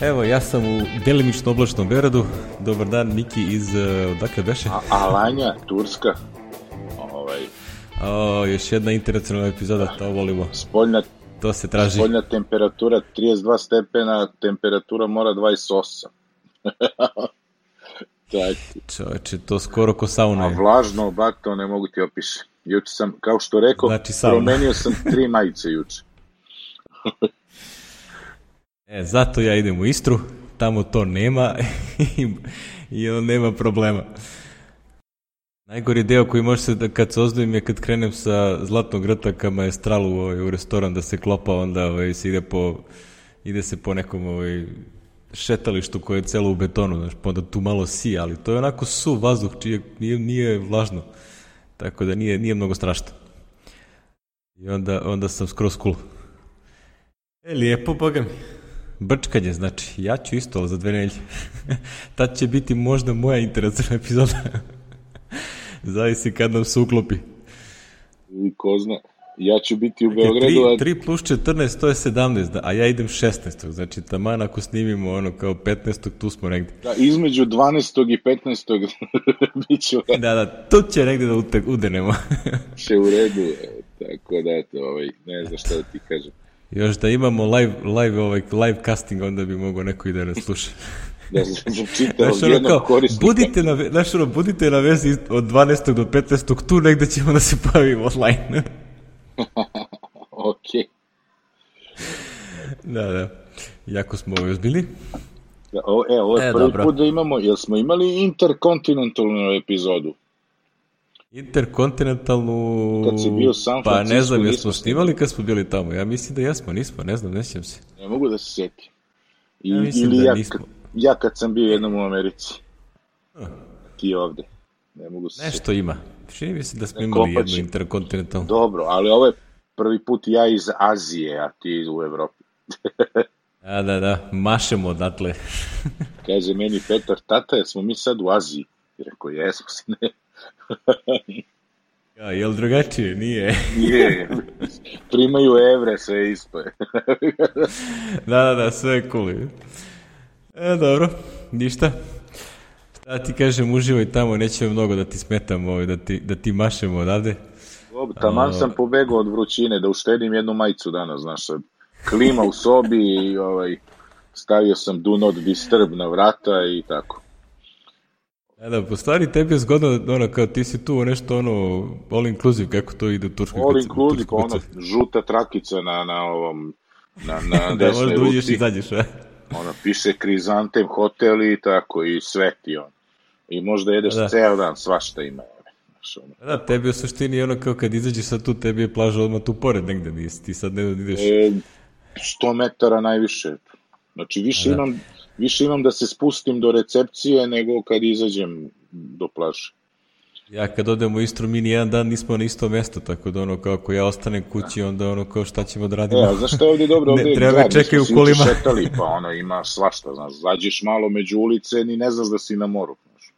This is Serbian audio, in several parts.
Evo, ja sam u delimično oblačnom Beogradu. Dobar dan, Miki iz, uh, odakle beše? A, Alanja, Turska. Ovaj, O, još jedna internacionalna epizoda, to volimo. spoljna, To se traži. spoljna temperatura 32 stepena, temperatura mora 28. tak, Čoveče, to skoro ko sauna a je. vlažno, bak, to ne mogu ti opisati. Juče sam, kao što rekao, Znači sauna. promenio sam tri majice juče. E, zato ja idem u Istru, tamo to nema i, on nema problema. Najgori deo koji može se, da kad se ozlovim je kad krenem sa zlatnog grta ka maestralu ovaj, u restoran da se klopa, onda ovaj, se ide po, ide se po nekom ovaj, šetalištu koje je celo u betonu, znaš, pa onda tu malo si, ali to je onako suv vazduh, čije nije, nije vlažno, tako da nije, nije mnogo strašno. I onda, onda sam skroz cool. E, lijepo, boga mi. Brčkanje, znači, ja ću isto za dve nelje. Tad će biti možda moja interesna epizoda. Zavisi kad nam se uklopi. I ko zna, ja ću biti u Beogradu, a 3, 3 plus 14, to je 17, da, a ja idem 16. Znači, taman ako snimimo ono kao 15. tu smo negde. da, između 12. i 15. bit će Da, da, tu će negde da udenemo. će u redu, e, tako da, eto, ovaj, ne znam šta da ti kažem. Još da imamo live, live, ovaj, live casting, onda bi mogao neko i da nas sluša. Da sam čitao Znaš, ono kao, korisnika. budite na, znaš, ono, budite na vezi od 12. do 15. tu negde ćemo da se pojavimo online. Ok. da, da. Jako smo ovo bili. Da, o, e, ovo je E, prvi dobro. put da imamo, jel smo imali interkontinentalnu epizodu? Interkontinentalnu... Kad si bio San Pa ne znam, jesmo snimali kad smo bili tamo. Ja mislim da jesmo, nismo, ne znam, ne sjećam se. Ne mogu da se setim. I, Ja mislim ili da ja, nismo. kad- ja kad sam bio jednom u Americi. Ti ovde. Ne mogu se. Nešto ima. Čini mi se da smo imali jednu interkontinentalnu. Dobro, ali ovo je prvi put ja iz Azije, a ti u Evropi. Da, da, da, mašemo odatle. Kaže meni Petar, tata, jesmo mi sad u Aziji? I rekao, jesmo se ne. Ja, jel drugačije? Nije. Nije, primaju evre, sve isto da, da, da, sve je cool. E, dobro, ništa. Šta ti kažem, uživaj tamo, nećemo mnogo da ti smetamo, ovaj, da, ti, da ti mašemo odavde. Dobro, Taman sam pobegao od vrućine da uštedim jednu majicu danas, znaš, klima u sobi i ovaj, stavio sam do not disturb na vrata i tako. Da, da, po stvari tebi je zgodno, ono, kao ti si tu nešto, ono, all inclusive, kako to ide u Turskoj. All inclusive, se- žuta trakica na, na ovom, na, na Da, desnoj možda uđeš i ruci, izađeš, a? ono, piše krizantem hotel i tako, i sveti on. I možda jedeš Da. da. ceo dan, svašta ima. Ono. Da, tebi u suštini ono kao kad izađeš sad tu, tebi je plaža odmah tu pored negde, nisi, ti sad ne ideš. E, 100 metara najviše. Znači, više, Da. imam, više imam da se spustim do recepcije nego kad izađem do plaže. Ja kad odem u Istru, mi ni jedan dan nismo na isto mesto, tako da ono kao ako ja ostanem kući, onda ono kao šta ćemo da radimo. E, a znaš šta je ovde dobro? Ne, Ovde je treba smo se u kolima. šetali, pa ono, ima svašta, znaš, zađeš malo među ulice, ni ne znaš da si na moru, znaš.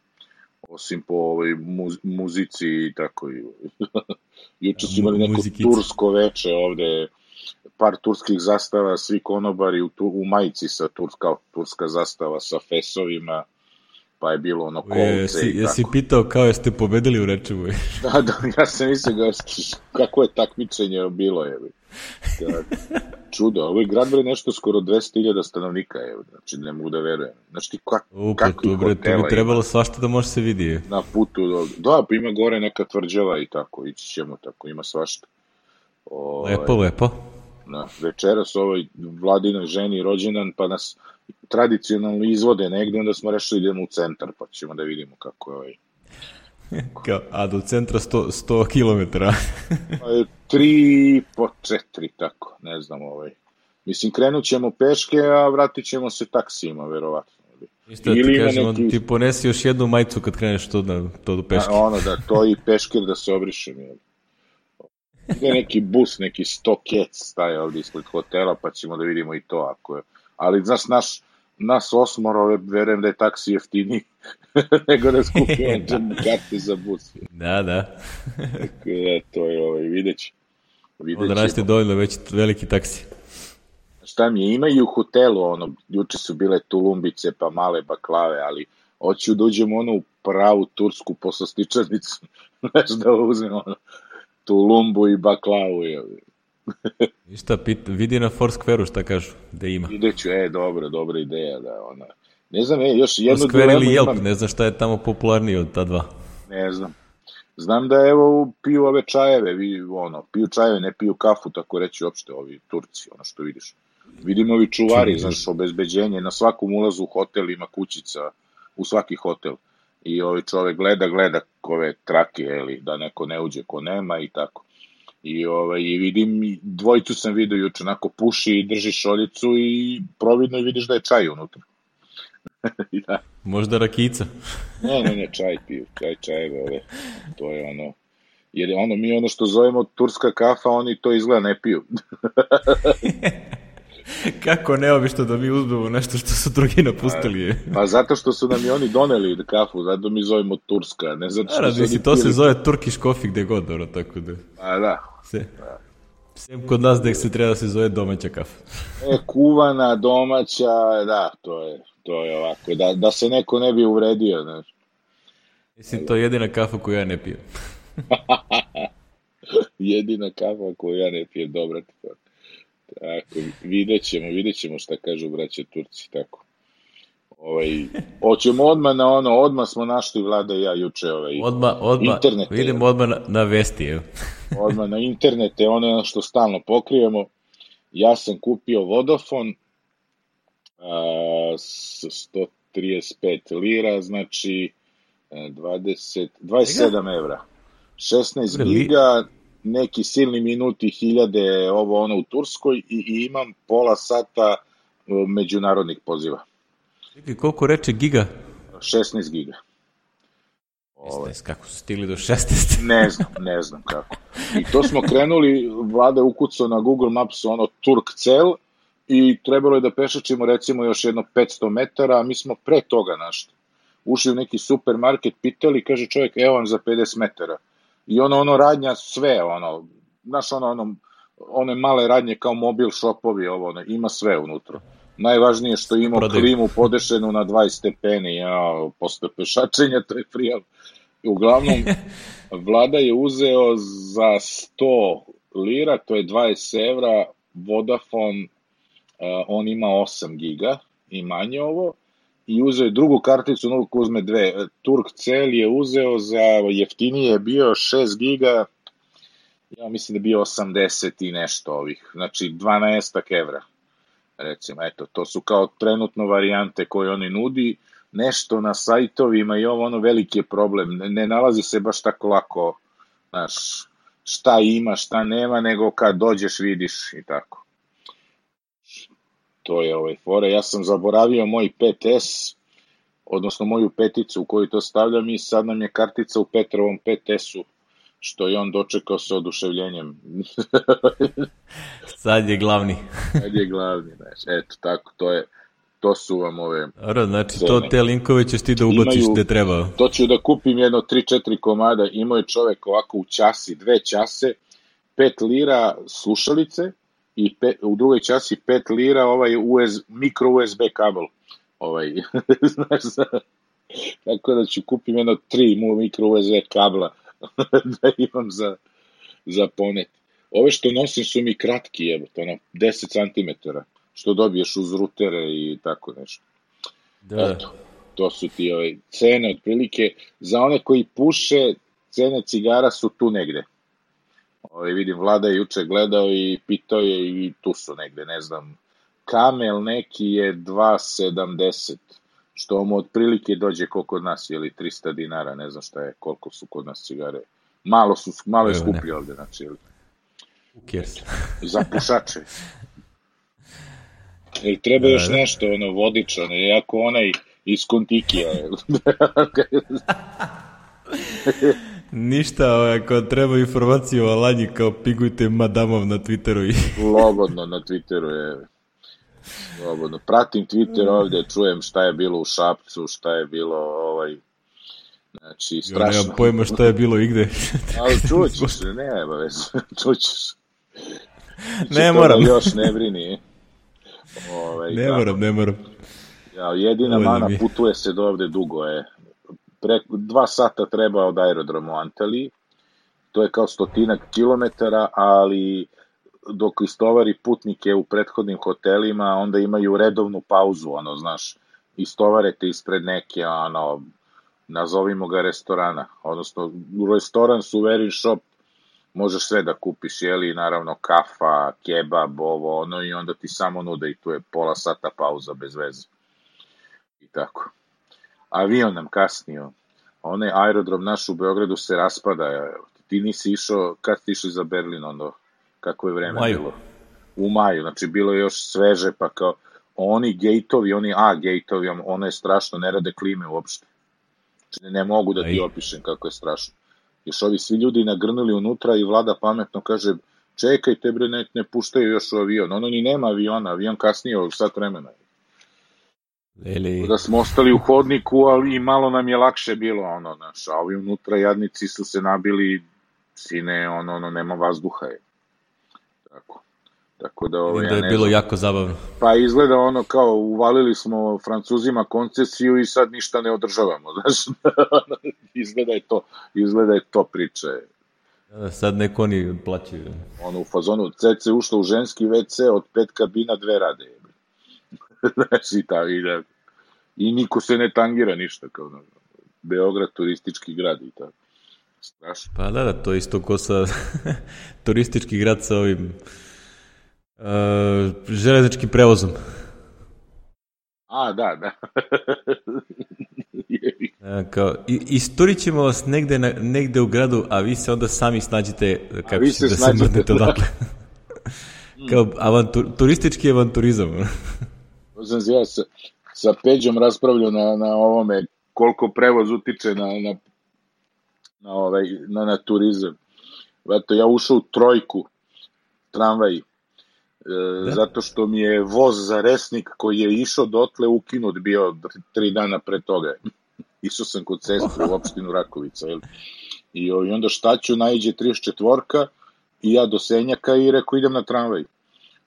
Osim po ovoj muz, muzici i tako. I, juče su imali neko tursko veče ovde, par turskih zastava, svi konobari u, tu, u majici sa turska, turska zastava sa fesovima, pa je bilo ono kolce Jesi, i jesi tako. pitao kao jeste pobedili u Rečevu? Da, da, ja sam mislio ga, kako je takmičenje bilo, je. Da, čudo, ovo je grad bre nešto skoro 200.000 stanovnika, je, znači ne mogu da verujem. Znači ti kak, U, pa kakvi tu, bre, hotela bi trebalo ima svašta da može se vidi. na putu, do, da, pa ima gore neka tvrđava i tako, ići ćemo tako, ima svašta. O, Lepo, lepo. Na, večeras ovoj vladinoj ženi rođendan, pa nas tradicionalno izvode negde, onda smo rešili da idemo u centar, pa ćemo da vidimo kako je ovaj Kao, a do centra 100, 100 km. Pa je tri po četiri, tako, ne znam, ovaj. Mislim, krenut ćemo peške, a vratit ćemo se taksijima, verovatno. Ništa da ti kažem, neki- ti ponesi još jednu majicu kad kreneš to, da, to do peške. A, ono, da, to i peškir da se obrišem, jel? Ide neki bus, neki stokec staje ovdje ispred hotela, pa ćemo da vidimo i to, ako je. Ali, znaš, naš, nas osmoro, verujem da je taksi jeftiniji nego da skupimo Da. karte za bus. Da, da. Tako da, to je, ovaj, vidjet ću. Vidjet dovoljno već veliki taksi. šta mi je, ima i u hotelu, ono, juče su bile tulumbice, pa male baklave, ali hoću da uđem ono u pravu tursku poslastičarnicu, znaš da uzmem ono, tulumbu i baklavu, je. I šta, pit, vidi na Foursquare-u šta kažu, da ima. Ideću, e, dobro, dobra ideja, da, ona, ne znam, e, još jednu Foursquare ili Yelp, imam. ne znam šta je tamo popularniji od ta dva. Ne znam. Znam da evo piju ove čajeve, vi, ono, piju čajeve, ne piju kafu, tako reći uopšte ovi Turci, ono što vidiš. Vidimo ovi čuvari, Čuvi. znaš, obezbeđenje, na svakom ulazu u hotel ima kućica, u svaki hotel. I ovaj čovek gleda, gleda ove trake, eli, da neko ne uđe ko nema i tako. I, ovaj, i vidim, dvojicu sam vidio juče, onako puši i drži šoljicu i providno vidiš da je čaj unutra. da. Možda rakica. ne, ne, ne, čaj piju, čaj, čajeve, ove. To je ono, jer ono, mi ono što zovemo turska kafa, oni to izgleda ne piju. Kako neobično da mi uzmemo nešto što su drugi napustili. Pa, pa zato što su nam i oni doneli kafu, zato mi zovemo Turska, ne zato što su oni to pili. se zove Turkish coffee gde god, dobro, tako da... Pa da. Se. Da. Sem kod nas da se treba da se zove domaća kafa. e, kuvana, domaća, da, to je, to je ovako, da, da se neko ne bi uvredio, znaš. Mislim, to je jedina kafa koju ja ne pijem. jedina kafa koju ja ne pijem, dobra ti pa. Tako, vidjet ćemo, vidjet ćemo šta kažu braće Turci, tako. Ovaj, hoćemo odmah na ono, odmah smo našli vlada i ja juče ovaj, odmah, odmah, internete. Vidimo odmah na, na vesti, evo. odmah na internete, ono što stalno pokrijemo. Ja sam kupio Vodafone, a, 135 lira, znači 20, e, 27 evra. 16 giga, neki silni minuti, hiljade, ovo ono u Turskoj i, i imam pola sata e, međunarodnih poziva. Čekaj, koliko reče giga? 16 giga. 16, kako su stigli do 16? ne znam, ne znam kako. I to smo krenuli, vlada ukucao na Google Maps ono Turk cel i trebalo je da pešačimo recimo još jedno 500 metara, a mi smo pre toga našli. Ušli u neki supermarket, pitali, kaže čovjek, evo vam za 50 metara. I ono, ono radnja sve, ono, znaš, ono, ono, one male radnje kao mobil shopovi, ovo, ono, ima sve unutra. Najvažnije što ima Prodaj. klimu podešenu na 20 stepeni, ja, posle pešačenja, to je prijal. Uglavnom, vlada je uzeo za 100 lira, to je 20 evra, Vodafone, uh, on ima 8 giga i manje ovo, i uzeo je drugu karticu, novu ko uzme dve. Turk cel je uzeo za jeftinije je bio 6 giga, ja mislim da je bio 80 i nešto ovih, znači 12 evra. Recimo, eto, to su kao trenutno varijante koje oni nudi, nešto na sajtovima i ovo ono veliki je problem, ne, ne nalazi se baš tako lako, znaš, šta ima, šta nema, nego kad dođeš vidiš i tako to je ovaj fore. Ja sam zaboravio moj 5S, odnosno moju peticu u koju to stavljam i sad nam je kartica u Petrovom 5S-u, što je on dočekao sa oduševljenjem. sad je glavni. sad je glavni, znači, eto, tako, to je, to su vam ove... Dobro, znači cene. to te linkove ćeš ti da ubaciš Imaju, gde treba. To ću da kupim jedno 3-4 komada, imao je čovek ovako u časi, dve čase, 5 lira slušalice, i pe, u drugoj časi 5 lira ovaj US, mikro USB kabel. Ovaj, znaš, tako da ću kupim jedno tri mu mikro USB kabla da imam za, za ponet. Ove što nosim su mi kratki, evo, to ono, 10 cm, što dobiješ uz rutere i tako nešto. Da. Eto, to su ti ove ovaj, cene, otprilike, za one koji puše, cene cigara su tu negde. Ovaj, vidim, Vlada je juče gledao i pitao je i tu su negde, ne znam, kamel neki je 2,70, što mu otprilike dođe koliko kod nas, ili 300 dinara, ne znam šta je, koliko su kod nas cigare. Malo su, malo je skuplje ovde, znači, ili... Who Za pušače. Ili treba još da, da. nešto, ono, vodičano, iako onaj iz Kontikija. Ništa, ovaj, ako treba informaciju o Alanji, kao pigujte madamov na Twitteru. I... Slobodno na Twitteru je. Slobodno. Pratim Twitter ovde, čujem šta je bilo u Šapcu, šta je bilo ovaj, Znači, strašno. Ja nemam pojma šta je bilo i gde. Ali čućeš, ne, vez, čućeš. Ne, moram. Još ne brini. Ovaj, ne tako. moram, ne moram. Ja, jedina Dovoljno mana mi putuje se do ovde dugo je. Pre, dva sata treba od aerodroma u Antaliji. To je kao stotinak kilometara, ali dok istovari putnike u prethodnim hotelima, onda imaju redovnu pauzu, ono, znaš, istovarete ispred neke, ono, nazovimo ga restorana, odnosno restoran souvenir shop možeš sve da kupiš, jeli, naravno kafa, kebab, ovo, ono, i onda ti samo nude i tu je pola sata pauza bez veze. I tako. Avion nam kasnio. Onaj aerodrom naš u Beogradu se raspada. Ti nisi išao, kad ti išli za Berlin, onda, kako je vreme U maju. bilo? U maju, znači bilo je još sveže, pa kao oni gejtovi, oni A gejtovi, ono je strašno, ne rade klime uopšte. Znači ne mogu da ti Aj. opišem kako je strašno. Još ovi svi ljudi nagrnuli unutra i vlada pametno kaže čekajte bre, ne, ne puštaju još u avion. Ono ni nema aviona, avion kasnije od sat vremena. Ili, Da smo ostali u hodniku, ali i malo nam je lakše bilo, ono, znaš, a ovi unutra jadnici su se nabili, sine, ono, ono, nema vazduha je. Tako. Tako da, ovo, ja da je ne bilo znam. jako zabavno. Pa izgleda ono kao, uvalili smo Francuzima koncesiju i sad ništa ne održavamo, znaš, izgleda je to, izgleda je to priče. Da, Sad neko oni plaćaju. Ono, u fazonu, CC ušla u ženski WC, od pet kabina dve rade. Znaš, i, ta, i, da, i niko se ne tangira ništa, kao na, Beograd turistički grad i tako. Strašno. Pa da, da, to je isto ko sa turistički grad sa ovim uh, železničkim prevozom. A, da, da. E, kao, i, isturit ćemo vas negde, na, negde u gradu, a vi se onda sami snađite kako vi ćete se da se snađite, mrdnete da. odatle. kao avantur, turistički avanturizam. Sam se ja sa, sa Peđom raspravljao na, na ovome koliko prevoz utiče na, na, na, ovaj, na, na turizam. Eto, ja ušao u trojku tramvaj, e, Da. zato što mi je voz za resnik koji je išao dotle ukinut bio tri dana pre toga. Išao sam kod sestre u opštinu Rakovica. Jel? I, I onda šta ću, najđe 34-ka i ja do Senjaka i rekao idem na tramvaj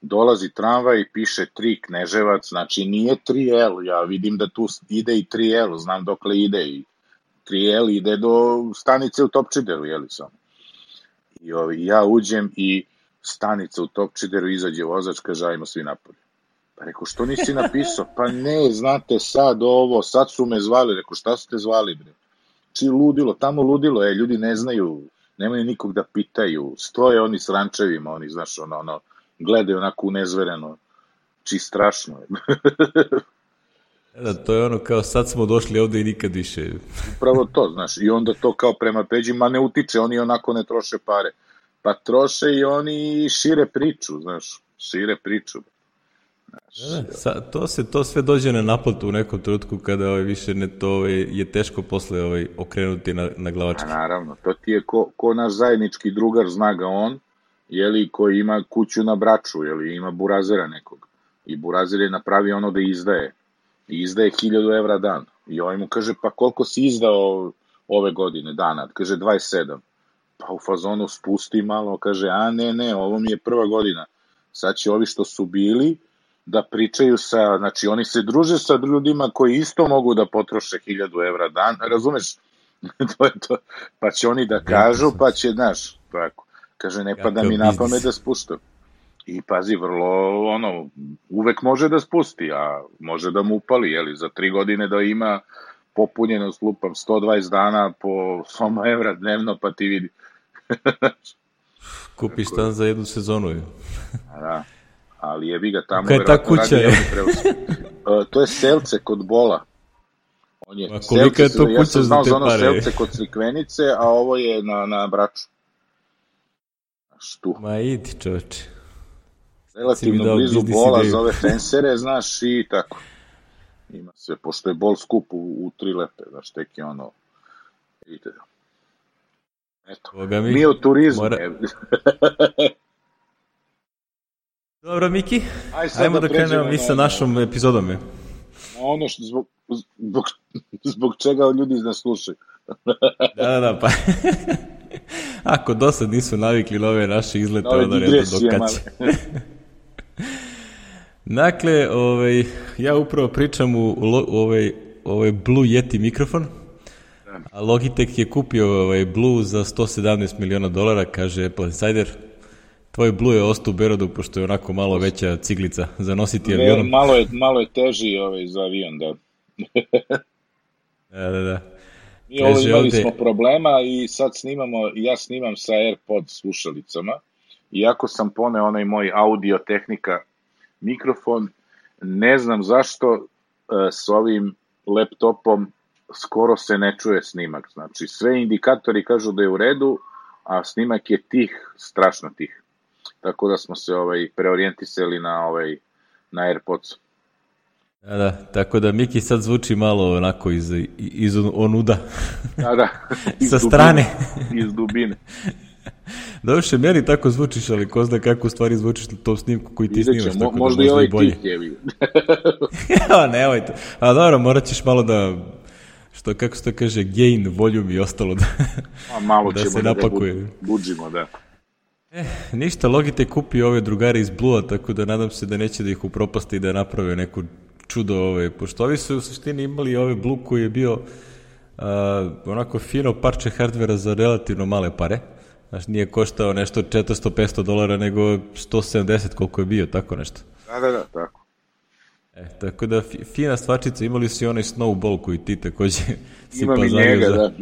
dolazi tramvaj, piše 3 Kneževac, znači nije 3L, ja vidim da tu ide i 3L, znam dokle ide i 3L ide do stanice u Topčideru, jeli sam. I ovi, ja uđem i stanica u Topčideru, izađe vozač, kaže ajmo svi napolje. Pa rekao, što nisi napisao? Pa ne, znate, sad ovo, sad su me zvali. Rekao, šta ste zvali, bre? Či ludilo, tamo ludilo, e, ljudi ne znaju, nemaju nikog da pitaju, stoje oni s rančevima, oni, znaš, ono, ono, gledaju onako unezvereno, či strašno je. Da, to je ono kao sad smo došli ovde i nikad više. Upravo to, znaš, i onda to kao prema Peđi, ma ne utiče, oni onako ne troše pare. Pa troše i oni šire priču, znaš, šire priču. Da, da, sa, to se to sve dođe na naplatu u nekom trenutku kada ovaj, više ne to ovaj, je teško posle ovaj, okrenuti na, na A glavački. naravno, to ti je ko, ko naš zajednički drugar, zna ga on, jeli, koji ima kuću na braču, jeli, ima burazera nekog. I burazer je napravio ono da izdaje. I izdaje 1000 evra dan. I ovaj mu kaže, pa koliko si izdao ove godine dana? Kaže, 27. Pa u fazonu spusti malo, kaže, a ne, ne, ovo mi je prva godina. Sad će ovi što su bili da pričaju sa, znači oni se druže sa ljudima koji isto mogu da potroše 1000 evra dan, razumeš? to je to. Pa će oni da kažu, pa će, znaš, tako. Kaže, ne pada mi na pamet da spuštam. I pazi, vrlo, ono, uvek može da spusti, a može da mu upali, jeli, za tri godine da ima popunjenost, lupam, 120 dana po 100 evra dnevno, pa ti vidi. Kupiš stan za jednu sezonu. je. Da. Ali jebi ga tamo Koja je ta kuća, radi je? E, to je selce kod Bola. On je, Ma kolika je Selce to se- ja kuća sam za znao te za ono pare? selce kod Crikvenice, a ovo je na, na Braču. Znaš, tu. Ma idi čoveče. Relativno blizu Bola za ove fensere, znaš, i tako. Ima sve, pošto je Bol skup u, u tri lepe, znaš, tek je ono, vidite. Eto, Boga mi. mi o turizmu. Mora-. Dobro, Miki, Aj sad ajmo da pređemo krenemo mi sa našom epizodom. Na ono što, zbog, zbog, zbog čega ljudi nas slušaju. Da, da, da, pa... Ako do sad nisu navikli na ove naše izlete, Na onda digresije do kad male. će. Dakle, ovaj, ja upravo pričam u, u ovaj, ovaj Blue Yeti mikrofon, a Logitech je kupio ovaj Blue za 117 miliona dolara, kaže Apple Insider. Tvoj Blue je ostao u Berodu, pošto je onako malo veća ciglica za nositi avionom. Malo je, malo je teži ovaj, za avion, da. da, da, da. Mi ovo imali ovde... smo problema i sad snimamo, ja snimam sa AirPod slušalicama, iako sam poneo onaj moj audio tehnika mikrofon, ne znam zašto e, s ovim laptopom skoro se ne čuje snimak. Znači, sve indikatori kažu da je u redu, a snimak je tih, strašno tih. Tako da smo se ovaj preorijentisali na ovaj na AirPods. Da, da, tako da Miki sad zvuči malo onako iz, iz onuda. Da, da. Sa strane. iz dubine. Doduše, meni tako zvučiš, ali ko zna kako u stvari zvučiš na tom snimku koji ti snimaš. Mo, tako možda, da i ovaj bolje. tih je ja, nemoj to. A dobro, morat ćeš malo da što kako se to kaže, gain, volume i ostalo da, A malo da se da napakuje. Da buđimo, da. Eh, ništa, Logitech kupi ove drugare iz Blue-a, tako da nadam se da neće da ih upropasti i da naprave neku čudo, ove, pošto ovi su u suštini imali ove Blue koji je bio uh, onako fino parče hardvera za relativno male pare. Znači, nije koštao nešto 400-500 dolara, nego 170 koliko je bio, tako nešto. Da, da, da, tako. E, tako da, fina stvačica, imali su i onaj snowball koji ti takođe si Imam i njega, za... da.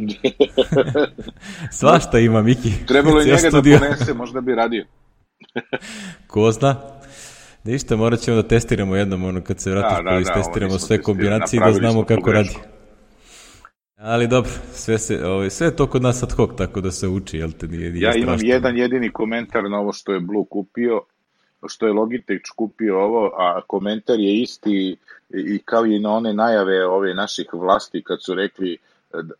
Svašta ima, Miki. Trebalo je njega studio. da ponese, možda bi radio. Ko zna? Ništa, morat ćemo da testiramo jednom, ono, kad se vratiš, da, da, da, testiramo sve kombinacije da znamo kako radi. Ali dobro, sve, se, ovaj, sve je to kod nas ad hoc, tako da se uči, jel te nije, nije Ja imam strašno. jedan jedini komentar na ovo što je Blue kupio, što je Logitech kupio ovo, a komentar je isti i kao i na one najave ove naših vlasti kad su rekli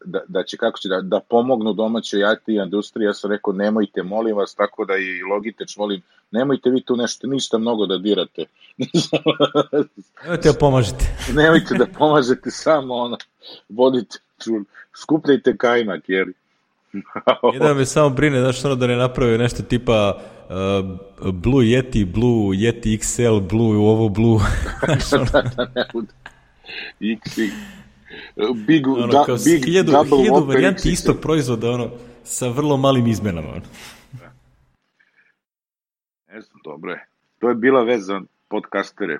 da, da će kako će da, da pomognu domaćoj IT industriji, ja sam rekao nemojte, molim vas, tako da i Logitech molim, nemojte vi tu nešto, ništa mnogo da dirate. nemojte da pomažete. nemojte da pomažete, samo ono, vodite čul, skupljajte kajmak, jer... Jedan me samo brine, znaš, ono da ne naprave nešto tipa uh, Blue Yeti, Blue Yeti XL, Blue, ovo Blue. da, da, ne bude. X, Big, ono, da, big hiljadu, hiljadu varijanti istog proizvoda, ono, sa vrlo malim izmenama. Ono. Da. Dobro je. To je bila vez za podcastere.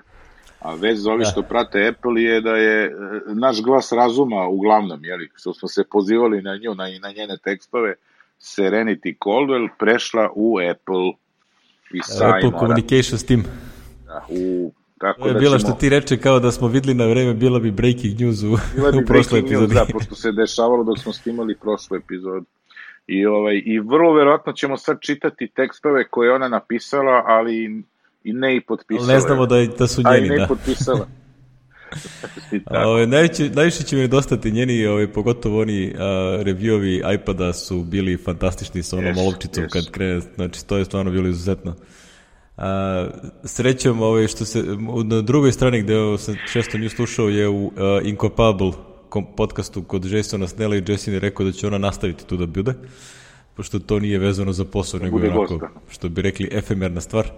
A vez za ovi da. što prate Apple je da je e, naš glas razuma uglavnom, jeli, što smo se pozivali na nju, na, na njene tekstove, Serenity Caldwell prešla u Apple i sajmora. Apple Communications Team. Da, u Tako to je da bila ćemo... što ti reče kao da smo videli na vreme, bila bi breaking news u, bila bi u prošloj epizodi. News, da, pošto se dešavalo dok smo snimali prošlu epizodu. I, ovaj, I vrlo verovatno ćemo sad čitati tekstove koje ona napisala, ali i ne i potpisala. Ne znamo da, da su njeni, da. A i ne potpisala. ove, najviše, najviše će mi nedostati njeni, ove, pogotovo oni a, reviewovi iPada su bili fantastični sa onom yes, olovčicom yes. kad krene, znači to je stvarno bilo izuzetno. A, srećom, ovaj, što se, na drugoj strani gde sam često nju slušao je u uh, Incopable podcastu kod Jasona Snella i Jason je rekao da će ona nastaviti tu da bude, pošto to nije vezano za posao, nego je onako, što bi rekli, efemerna stvar.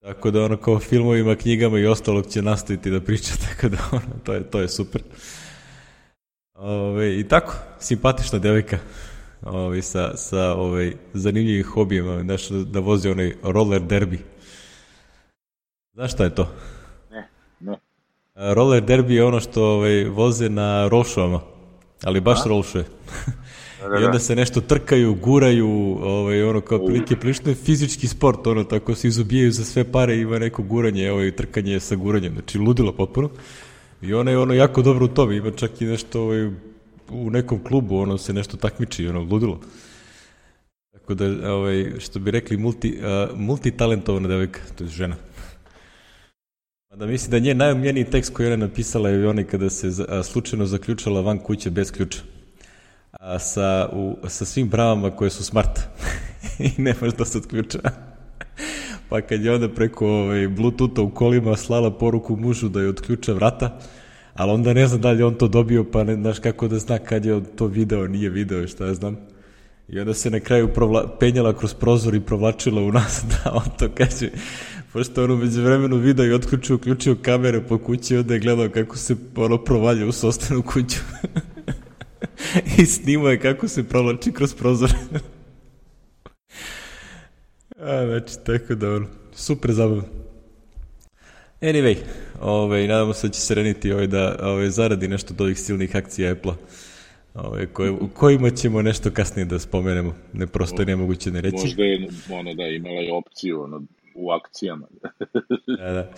Tako da ono kao filmovima, knjigama i ostalog će nastaviti da priča, tako da ono, to je, to je super. Ove, I tako, simpatična devojka ovaj, sa, sa ovaj, zanimljivim hobijima, znaš, da vozi onaj roller derby. Znaš šta je to? Roller derby je ono što ovaj, voze na rolšovama, ali baš A? rolšuje. Da, da, I onda da. se nešto trkaju, guraju, ovaj, ono kao prilike prilično je fizički sport, ono tako se izubijaju za sve pare, ima neko guranje, ovaj, trkanje sa guranjem, znači ludilo potpuno. I ona je ono jako dobro u tome, ima čak i nešto ovaj, u nekom klubu, ono se nešto takmiči, ono ludilo. Tako da, ovaj, što bi rekli, multi, uh, multitalentovana devojka, to je žena. Da mislim da nje najomljeniji tekst koji ona napisala je onaj kada se slučajno zaključala van kuće bez ključa. A, sa, u, sa svim bravama koje su smart. I ne može da se odključa. pa kad je onda preko ovaj, bluetootha u kolima slala poruku mužu da je odključa vrata, ali onda ne znam da li on to dobio, pa ne znaš kako da zna kad je on to video, nije video, šta ja znam. I onda se na kraju provla, penjala kroz prozor i provlačila u nas da on to kaže, Pošto on umeđu vremenu video i otključio, uključio kamere po kući, onda je gledao kako se ono provalja u sostanu kuću. I snimao je kako se provlači kroz prozor. A, znači, tako da, ono, super zabavno. Anyway, ovaj, nadamo se da će se reniti ovaj, da ovaj, zaradi nešto od ovih silnih akcija Apple-a. Ove, koje, u kojima ćemo nešto kasnije da spomenemo. Ne prosto je nemoguće ne reći. Možda je ono da imala je opciju ono, u akcijama. da, da.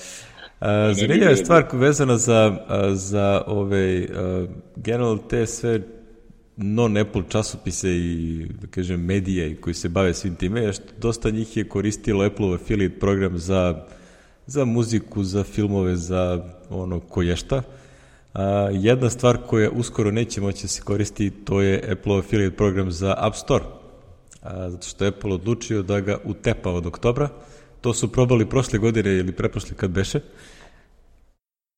A, zanimljiva je stvar vezana za, za ove, a, general te sve non-Apple časopise i, da kažem, medije koji se bave svim time, što dosta njih je koristilo Apple affiliate program za, za muziku, za filmove, za ono koješta. A, jedna stvar koja uskoro neće moći da se koristi, to je Apple affiliate program za App Store. A, zato što je Apple odlučio da ga utepa od oktobra. To su probali prošle godine ili preprošle kad beše.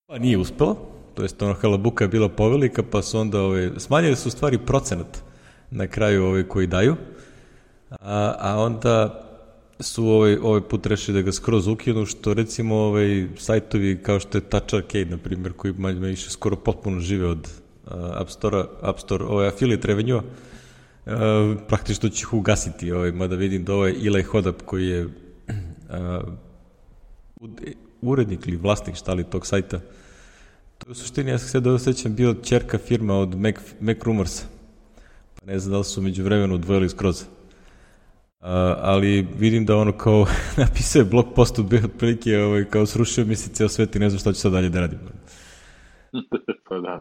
Pa nije uspelo, to jest ono halabuka je bila povelika, pa su onda ove, smanjili su stvari procenat na kraju ove koji daju, a, a onda su ovaj, ovaj put rešili da ga skroz ukinu, što recimo ovaj, sajtovi kao što je Touch Arcade, na primjer, koji manje više skoro potpuno žive od uh, App Store, App Store ovaj, affiliate revenue uh, praktično će ih ugasiti, ovaj, mada vidim da ovaj Eli Hodap koji je uh, urednik ili vlasnik šta li tog sajta, to je u suštini, ja se sve dobro sećam, bio čerka firma od Mac, Mac Rumorsa. Pa ne znam da li su među vremenu odvojili skroz. Uh, ali vidim da ono kao napisao je blog post od otprilike ovaj, kao srušio mi se ceo svet i ne znam šta ću sad dalje da radim. pa da.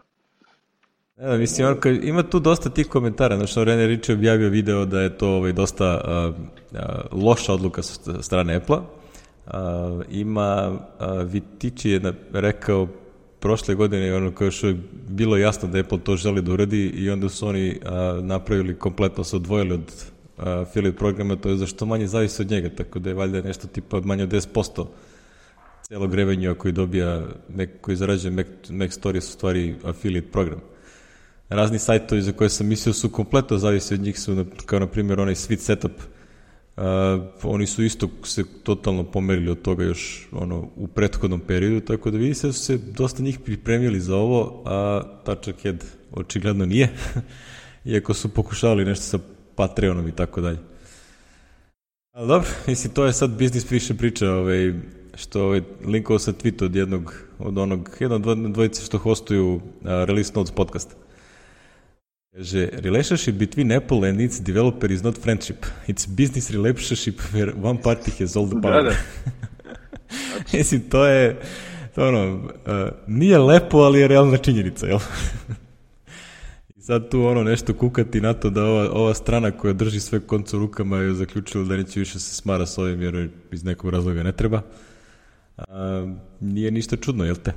Ne da, mislim, kao, ima tu dosta tih komentara, znači Rich je objavio video da je to ovaj, dosta uh, uh, loša odluka sa strane Apple-a. Uh, ima, uh, Vitici je na, rekao prošle godine ono kao još bilo jasno da Apple to želi da uradi i onda su oni a, napravili kompletno se odvojili od affiliate programa, to je zašto manje zavisi od njega, tako da je valjda nešto tipa manje od 10% celog revenja koji dobija, Mac, koji zarađuje Mac, Mac Stories u stvari affiliate program. Razni sajtovi za koje sam mislio su kompletno zavisi od njih su, kao na primjer onaj Sweet Setup, Uh, oni su isto se totalno pomerili od toga još ono u prethodnom periodu, tako da vidi se da su se dosta njih pripremili za ovo, a Touchhead očigledno nije, iako su pokušavali nešto sa Patreonom i tako dalje. Ali dobro, mislim, to je sad biznis više priča, ovaj, što ovaj, linkovao sa tweet od jednog, od onog, jednog dvojice što hostuju uh, Release Notes podcast. Kaže, relationship between Apple and its developer is not friendship. It's business relationship where one party has all the power. Da, da. Mislim, to je, to ono, uh, nije lepo, ali je realna činjenica, jel? sad tu ono nešto kukati na to da ova, ova strana koja drži sve konce u rukama je zaključila da neće više se smara s ovim jer iz nekog razloga ne treba. A, nije ništa čudno, jel te?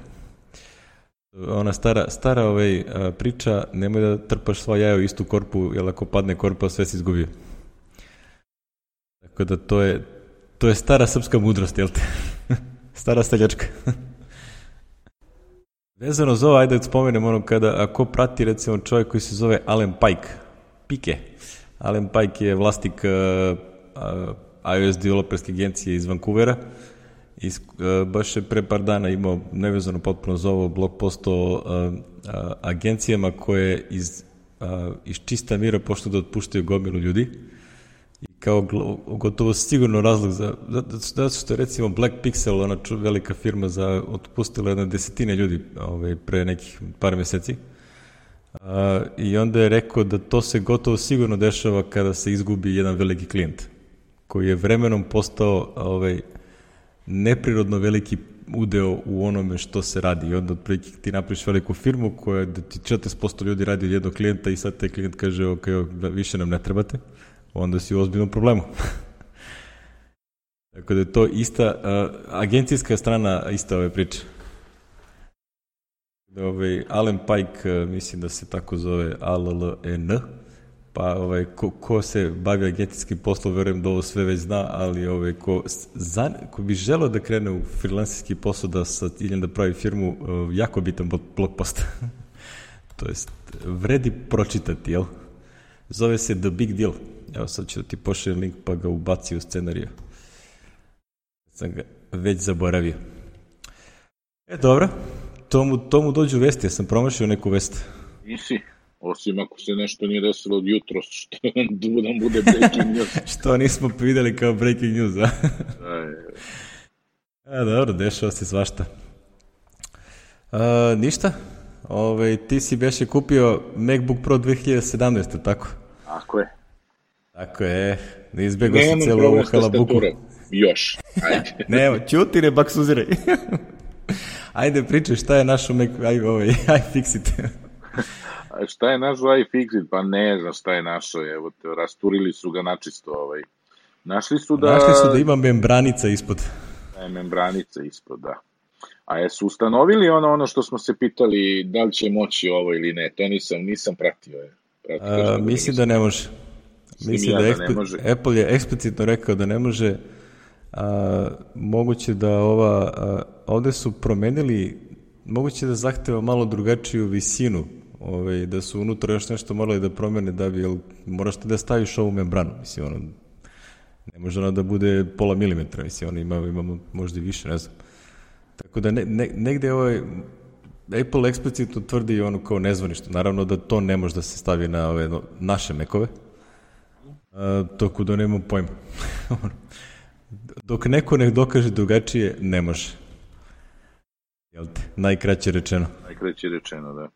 Ona stara, stara ovaj, priča, nemoj da trpaš sva jaja u istu korpu, jer ako padne korpa, sve si izgubio. Tako da to je, to je stara srpska mudrost, jel te? stara steljačka. Vezano za ovo, ajde da spomenem ono kada, ako prati recimo čovjek koji se zove Alan Pike, Pike. Alan Pike je vlasnik uh, uh, iOS developerske agencije iz Vancouvera i uh, baš je pre par dana imao nevezano potpuno za ovo blog post o uh, uh, agencijama koje iz, uh, iz čista mira pošto da otpuštaju gomilu ljudi kao gotovo sigurno razlog za, zato što je recimo Black Pixel, ona velika firma za otpustila jedna desetine ljudi ovaj, pre nekih par meseci. A, I onda je rekao da to se gotovo sigurno dešava kada se izgubi jedan veliki klijent, koji je vremenom postao ovaj, neprirodno veliki udeo u onome što se radi. I onda otprilike ti napraviš veliku firmu koja da ti 40% ljudi radi od jednog klijenta i sad taj klijent kaže ok, više nam ne trebate onda si u ozbiljnom problemu. Tako da je to ista, uh, agencijska strana ista ove priče. Da ovaj, Alan Pike, uh, mislim da se tako zove ALLN, pa ovaj, ko, ko se bavi agencijskim poslom, verujem da ovo sve već zna, ali ovaj, ko, zan, ko bi želeo da krene u freelansijski posao da sa ciljem da pravi firmu, uh, jako bitan blog post. to jest, vredi pročitati, jel? Zove se The Big Deal. Evo sad ću da ti pošaljem link pa ga ubaci u scenariju. Sam ga već zaboravio. E, dobro, to mu, to mu dođu vesti, ja sam promašio neku vest. Nisi, osim ako se nešto nije desilo od jutro, što nam bude breaking news. što nismo videli kao breaking news, a? A, dobro, dešava se svašta. A, ništa, Ove, ti si beše kupio MacBook Pro 2017, tako? Tako je. Tako je, ne izbjegao si celu ovu halabuku. Još, ajde. Nemo, čuti, ne baksuziraj. Ajde, pričaj šta je našo Mac, aj, ovaj, aj, fixit. A šta je našo iFixit? Pa ne znam šta je našo, evo te, rasturili su ga načisto, ovaj. Našli su da... Našli su da ima membranica ispod. Da je membranica ispod, da. A jesu ustanovili ono ono što smo se pitali da li će moći ovo ili ne? To nisam, nisam pratio. Je. pratio A, mislim da ne može. Mislim da, da ne može. Apple je eksplicitno rekao da ne može. A, moguće da ova, a, ovde su promenili, moguće da zahteva malo drugačiju visinu, ovaj, da su unutra još nešto morali da promene da bi, jel, moraš ti da staviš ovu membranu, mislim, ono, ne može ona da bude pola milimetra, mislim, ono ima, ima možda i više, ne znam. Tako da ne, ne, negde ovaj, Apple eksplicitno tvrdi ono kao nezvanično. Naravno da to ne može da se stavi na ove no, naše mekove. A, toko da nema pojma. Dok neko ne dokaže drugačije, ne može. Jel te? Najkraće rečeno. Najkraće rečeno, da.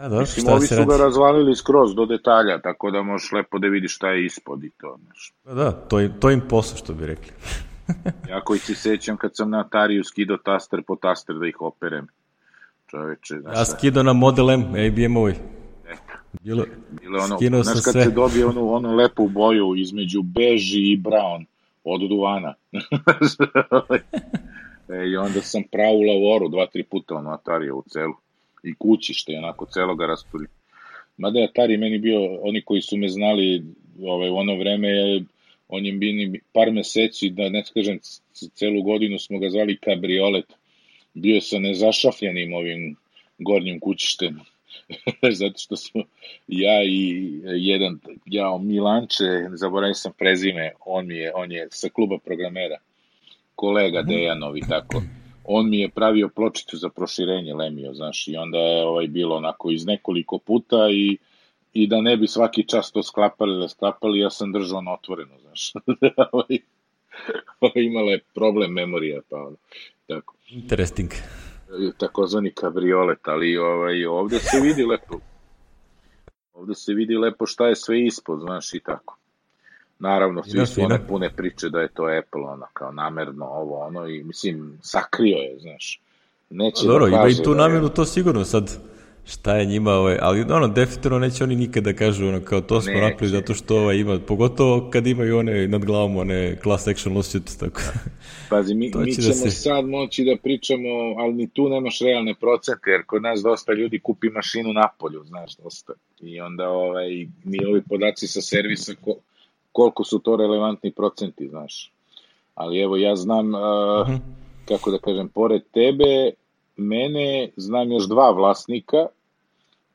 A, dobro, Mislim, ovi su ga razvalili skroz do detalja, tako da možeš lepo da vidiš šta je ispod i to. Znaš. Pa da, to, to im posao, što bi rekli. ja koji se sećam kad sam na Atariju skido taster po taster da ih operem. Čoveče, znaš Ja skido na Model M, ABM ovaj. Bilo, Bilo ono, Skinuo znaš kad sve. se dobije onu, onu lepu boju između beži i brown od duvana. e, I onda sam pravo u lavoru dva, tri puta ono Atarija u celu. I kući što je onako celo ga rasturi. Mada je Atari meni bio, oni koji su me znali ovaj, u ono vreme, on je bini par meseci, da ne kažem celu godinu smo ga zvali kabriolet, bio sa nezašafljenim ovim gornjim kućištem, zato što smo ja i jedan, ja Milanče, zaboravim sam prezime, on mi je, on je sa kluba programera, kolega mhm. Dejanov i tako, on mi je pravio pločicu za proširenje Lemio, znaš, i onda je ovaj bilo onako iz nekoliko puta i i da ne bi svaki čas to sklapali da sklapali, ja sam držao na otvoreno, znaš. Ovaj, ovaj, imala je problem memorija, pa ono, tako. Interesting. Takozvani kabriolet, ali ovaj, ovde se vidi lepo. Ovde se vidi lepo šta je sve ispod, znaš, i tako. Naravno, svi su one pune priče da je to Apple, ono, kao namerno ovo, ono, i mislim, sakrio je, znaš. Neće Dobro, da ima i tu da namjerno je... to sigurno, sad šta je njima, ovaj, ali ono, definitivno neće oni nikada da kažu, ono, kao to smo napravili zato što ovaj ima, pogotovo kad imaju one nad glavom, one class action lawsuits, tako. Pazi, mi, mi da ćemo da se... sad moći da pričamo, ali ni tu nemaš realne procente, jer kod nas dosta ljudi kupi mašinu na polju, znaš, dosta. I onda, ovaj, ni ovi podaci sa servisa, ko, koliko su to relevantni procenti, znaš. Ali evo, ja znam, uh, uh -huh. kako da kažem, pored tebe, mene znam još dva vlasnika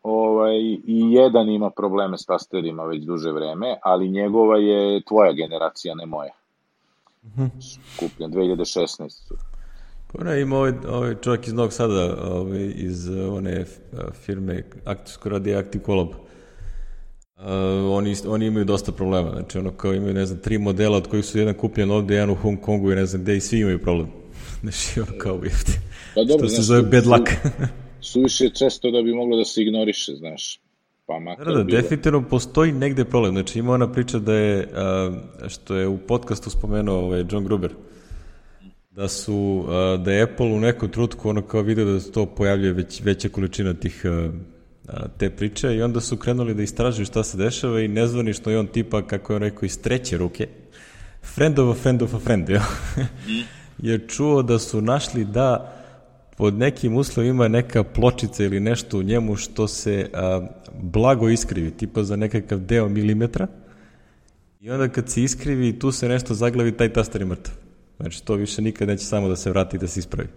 ovaj, i jedan ima probleme s tasterima već duže vreme, ali njegova je tvoja generacija, ne moja. Kupljen 2016. Pa ne, ima ovaj, ovaj čovjek iz Novog Sada, ovaj, iz one firme Aktivsko radi Active Collab. Uh, oni, oni imaju dosta problema, znači ono kao imaju, ne znam, tri modela od kojih su jedan kupljen ovde, jedan u Hong Kongu i ne znam gde i svi imaju problem. Znači ono kao uvijek. Pa dobro, što se zove bad luck. suviše često da bi moglo da se ignoriše, znaš. Pa makar da, da, bilo... definitivno postoji negde problem. Znači ima ona priča da je, a, što je u podcastu spomenuo ovaj John Gruber, da su, a, da je Apple u nekom trutku ono kao video da se to pojavljuje već, veća količina tih a, te priče i onda su krenuli da istražuju šta se dešava i nezvanično je on tipa, kako je on rekao, iz treće ruke, friend of a friend of a friend, jo? Je čuo da su našli da pod nekim uslovima neka pločica ili nešto u njemu što se a, blago iskrivi, tipa za nekakav deo milimetra, i onda kad se iskrivi tu se nešto zaglavi, taj taster je mrtav. Znači, to više nikad neće samo da se vrati i da se ispravi.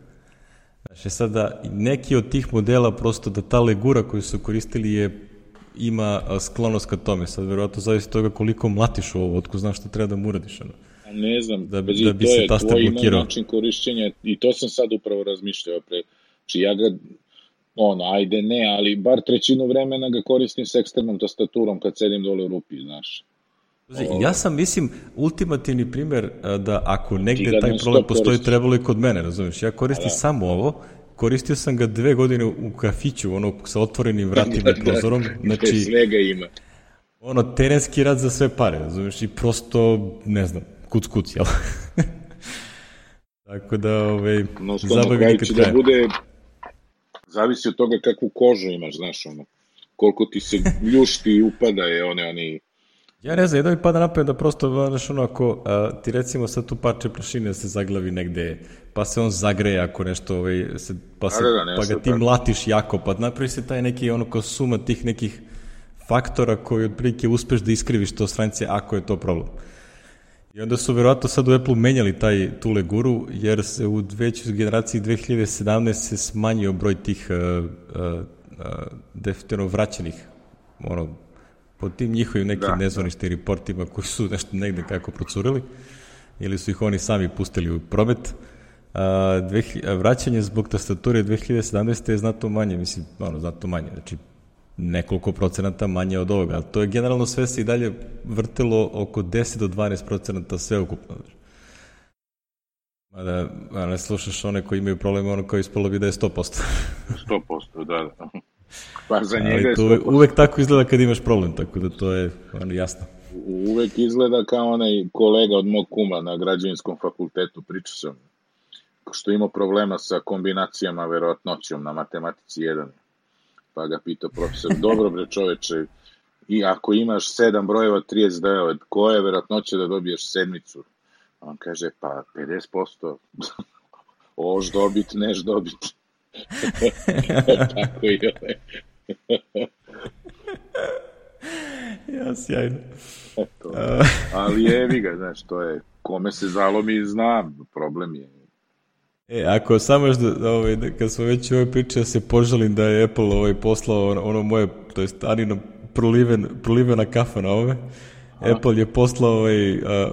Znači, sada, neki od tih modela, prosto da ta legura koju su koristili je ima sklonost ka tome. Sad, verovatno, zavisi toga koliko mlatiš ovo, otko znaš šta treba da mu uradiš. Ono. Ne znam, da, pazi, da bi to se je tvoj blokirao. način korišćenja i to sam sad upravo razmišljao pre. Či ja ga, ono, ajde ne, ali bar trećinu vremena ga koristim s eksternom tastaturom kad sedim dole u rupi, znaš. Pazi, Ja sam, mislim, ultimativni primer da ako negde taj problem postoji, trebalo i kod mene, razumiješ? Ja koristim Da. samo ovo, koristio sam ga dve godine u kafiću, ono, sa otvorenim vratima i prozorom, Znači, znači, svega ima. ono, terenski rad za sve pare, razumiješ? I prosto, ne znam, kuc kuc, jel? Tako da, ovaj, No, zabavi nikad će da bude, zavisi od toga kakvu kožu imaš, znaš, ono, koliko ti se ljušti i upada je one, oni, Ja ne znam, jedno mi pada na pamet da prosto, znaš, ono, ako a, ti recimo sad tu parče prašine se zaglavi negde, pa se on zagreje ako nešto, ovaj, se, pa, se, Da, da, da, pa ga ti tako. mlatiš jako, pa napravi se taj neki, ono, kao suma tih nekih faktora koji otprilike uspeš da iskriviš to stranice ako je to problem. I onda su verovatno sad u Apple menjali taj, tu leguru, jer se u većoj generaciji 2017 se smanjio broj tih uh, uh, uh, definitivno vraćenih, ono, po tim njihovim nekim Da, da, nezvaničnim reportima koji su nešto negde kako procurili, ili su ih oni sami pustili u promet, a, dve, a vraćanje zbog tastature 2017. je znatno manje, mislim, ono, znatno manje, znači nekoliko procenata manje od ovoga, ali to je generalno sve se i dalje vrtelo oko 10 do 12 procenata sve ukupno. Mada, ne slušaš one koji imaju probleme, ono kao ispalo bi da je 100%. 100%, da, da. Pa za njega Ali je to 100%. uvek tako izgleda kad imaš problem, tako da to je ono, jasno. uvek izgleda kao onaj kolega od mog kuma na građevinskom fakultetu, pričao sam, što ima problema sa kombinacijama verovatnoćom na matematici 1. Pa ga pitao profesor, dobro bre čoveče, i ako imaš 7 brojeva 39, koja je verovatnoća da dobiješ sedmicu? On kaže, pa 50%. Oš dobit, neš dobit. Tako i ove. Ja, sjajno. Eto. Ali jevi ga, znaš, to je, kome se zalomi zna, problem je. E, ako samo još da, da, ovaj, da kad smo već u ovoj priči, ja se požalim da je Apple ovaj, poslao ono, ono moje, to jest Anino proliven, prolivena kafa na ove. Apple je poslao ovaj, a,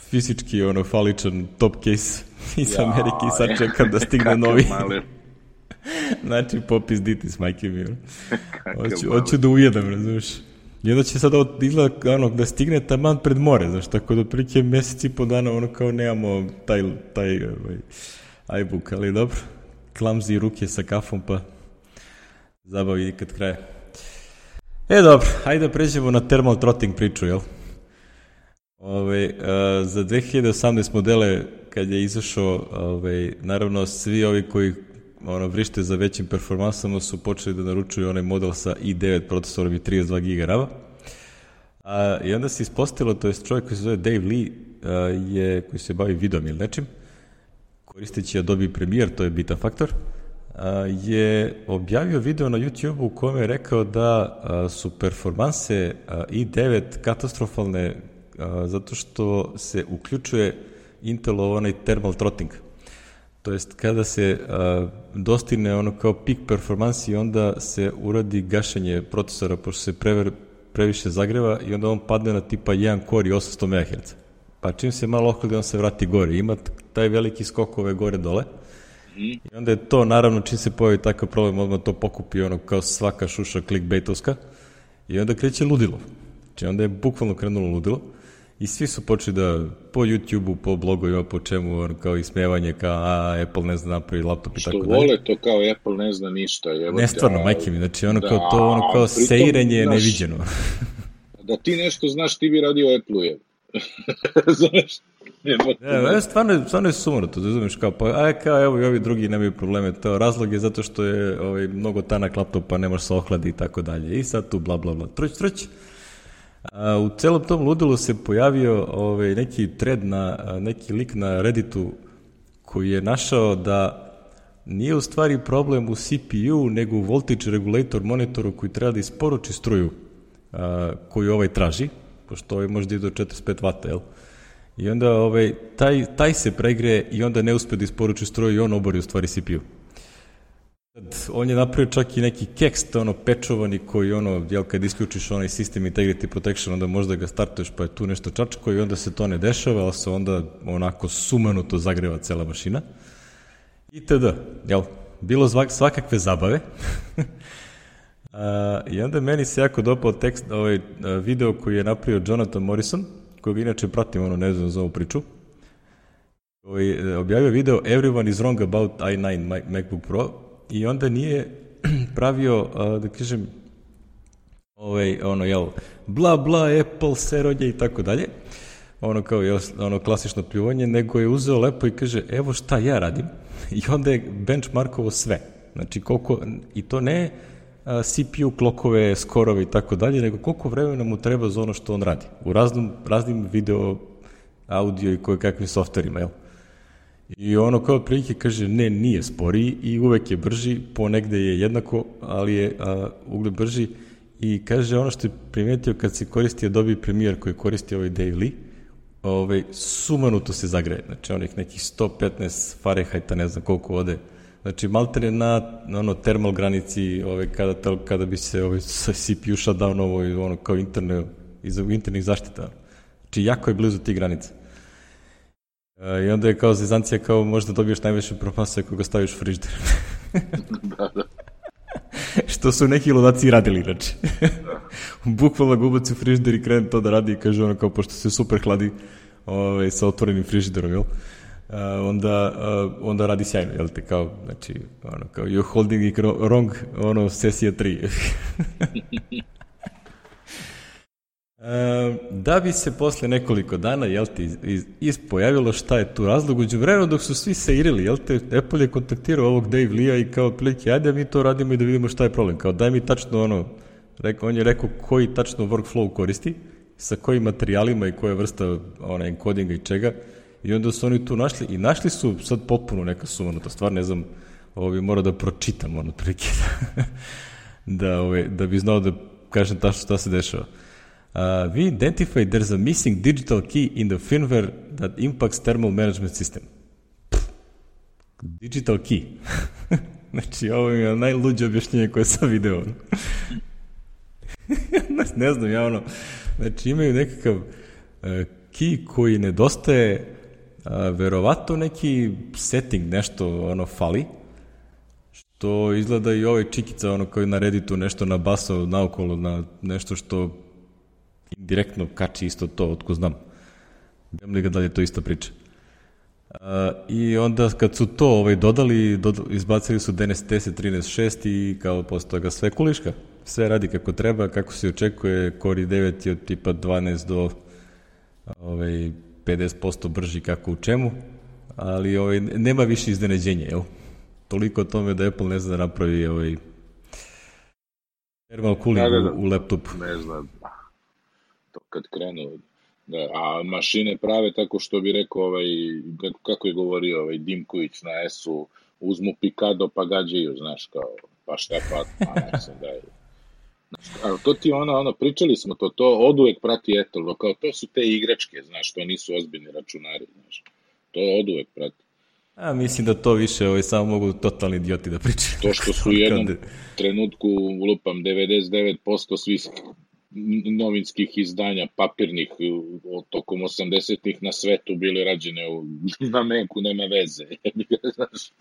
fizički ono faličan top case iz Ja, Amerike i sad čekam da stigne novi. maler. znači, popis diti s majke mi. Hoću, hoću da ujedam, razumiješ? I onda će sad ovo izgleda ono, da stigne taman pred more, znaš, tako da otprilike mesec i po dana ono kao nemamo taj, taj ovaj, iBook, ali dobro. Klamzi ruke sa kafom, pa zabavi nikad kraja. E, dobro, hajde da pređemo na thermal trotting priču, jel? Ove, a, za 2018 modele, kad je izašao, ove, naravno, svi ovi koji ono, vrište za većim performansama su počeli da naručuju onaj model sa i9 procesorom i 32 GB RAM-a. A, I onda se ispostavilo, to je čovjek koji se zove Dave Lee, a, je, koji se bavi videom ili nečim, koristeći Adobe Premiere, to je Beta Factor, a, je objavio video na YouTube u kojem je rekao da a, su performanse a, i9 katastrofalne a, zato što se uključuje Intelov onaj thermal throttling. To jest kada se a, dostigne ono kao peak performansi onda se uradi gašenje procesora pošto se prever, previše zagreva i onda on padne na tipa 1 core i 800 MHz. Pa čim se malo ohladi on se vrati gore. Ima taj veliki skok ove gore dole. I onda je to, naravno, čim se pojavi takav problem, odmah to pokupi ono kao svaka šuša clickbaitovska. I onda kreće ludilo. Znači onda je bukvalno krenulo ludilo. I svi su počeli da po YouTube-u, po blogovima, po čemu, ono, kao ismevanje, kao a, Apple ne zna napravi laptop i Što tako dalje. vole to kao Apple ne zna ništa. Evo Ne stvarno, a- majke mi, znači ono da, kao to, ono kao pritom, seirenje je neviđeno. Da ti nešto znaš, ti bi radio Apple-u, je. Znaš? Ne, ne, stvarno, stvarno je sumno to, da razumeš, kao, pa, aj, kao, evo i ovi drugi nemaju probleme, to razlog je zato što je ovaj, mnogo tanak laptop, pa ne može se ohladi i tako dalje, i sad tu bla bla bla, truć, truć. A, u celom tom ludilu se pojavio ovaj, neki thread na, neki lik na Redditu koji je našao da nije u stvari problem u CPU, nego u voltage regulator monitoru koji treba da isporuči struju a, koju ovaj traži, pošto ovaj može da ide do 45 W, jel? I onda ovaj, taj, taj se pregreje i onda ne uspe da isporuči struju i on obori u stvari CPU. On je napravio čak i neki kekst, ono, pečovani koji, ono, jel, kad isključiš onaj sistem Integrity Protection, onda možda ga startuješ, pa je tu nešto čačko i onda se to ne dešava, ali se onda onako sumanuto zagreva cela mašina. I td. Jel, bilo svakakve zabave. A, I onda meni se jako dopao tekst, ovaj video koji je napravio Jonathan Morrison, kojeg inače pratim, ono, ne znam za ovu priču, koji je objavio video Everyone is wrong about i9 MacBook Pro i onda nije pravio, da kažem, ovaj, ono, jel, bla, bla, Apple, serodje i tako dalje, ono kao je ono klasično pljuvanje, nego je uzeo lepo i kaže, evo šta ja radim, i onda je benchmarkovo sve. Znači, koliko, i to ne CPU, klokove, skorove i tako dalje, nego koliko vremena mu treba za ono što on radi. U raznim, raznim video, audio i koje kakvim softverima, jel? I ono kao prilike kaže, ne, nije sporiji i uvek je brži, ponegde je jednako, ali je a, ugled brži i kaže ono što je primetio kad se koristi Adobe Premiere koji koristi ovaj Lee, ovaj, sumanuto se zagreje, znači onih nekih 115 Fahrenheita, ne znam koliko ode, znači maltene na, na ono termal granici ovaj, kada, kada bi se ovaj, CPU shutdown ovo ono kao interne, iz internih zaštita. Znači jako je blizu tih granica. I onda je kao zezancija kao možda dobiješ najviše propasa ako ga staviš u frižder. da, da. Što su neki ludaci radili, znači. Bukvalno ga ubaci u frižder i krene to da radi i kaže ono kao, pošto se super hladi ovaj, sa otvorenim frižiderom, jel? Uh, onda, uh, onda radi sjajno, jel te, kao, znači, ono, kao, you're holding it wrong, ono, sesija 3. Da bi se posle nekoliko dana, jel te, ispojavilo šta je tu razlog, uđu vremenu dok su svi seirili, jel te, Apple je kontaktirao ovog Dave Lee-a i kao otprilike, ajde mi to radimo i da vidimo šta je problem, kao daj mi tačno ono, rekao, on je rekao koji tačno workflow koristi, sa kojim materijalima i koja vrsta ona, encodinga i čega, i onda su oni tu našli, i našli su sad potpuno neka sumanuta stvar, ne znam, ovo bi morao da pročitam, ono, prilike, da, da, ove, da bi znao da kažem tačno šta se dešava. Uh, we identified there's a missing digital key in the firmware that impacts thermal management system. Digital key. znači, ovo je najluđe objašnjenje koje sam video. ne znam, ja ono, znači imaju nekakav uh, key koji nedostaje, uh, verovato neki setting, nešto ono fali, što izgleda i ovaj čikica ono koji na Redditu nešto nabasao naokolo na nešto što direktno kači isto to, otko znam. Idem li ga dalje to isto priča. Uh, I onda kad su to ovaj, dodali, dodali, izbacili su DNS 10 13.6 i kao posle toga sve kuliška. Sve radi kako treba, kako se očekuje, Core i9 je od tipa 12 do ovaj, 50% brži kako u čemu, ali ovaj, nema više iznenađenja, jel? Toliko o tome da Apple ne zna da napravi ovaj, thermal cooling da, da, da. u, u laptopu. Ne znam, kad krenu da, a mašine prave tako što bi rekao ovaj, kako je govorio ovaj Dimković na S-u, uzmu pikado pa gađaju, znaš, kao, pa šta pa, sam da je. Znaš, to ti ono, ono, pričali smo to, to od uvek prati Apple, kao to su te igračke, znaš, to nisu ozbiljni računari, znaš, to od uvek prati. A mislim da to više ovaj, samo mogu totalni idioti da pričaju. To što su u jednom trenutku, lupam, 99% svih novinskih izdanja papirnih tokom 80-ih na svetu bili rađene u, na menku, nema veze. Znaš,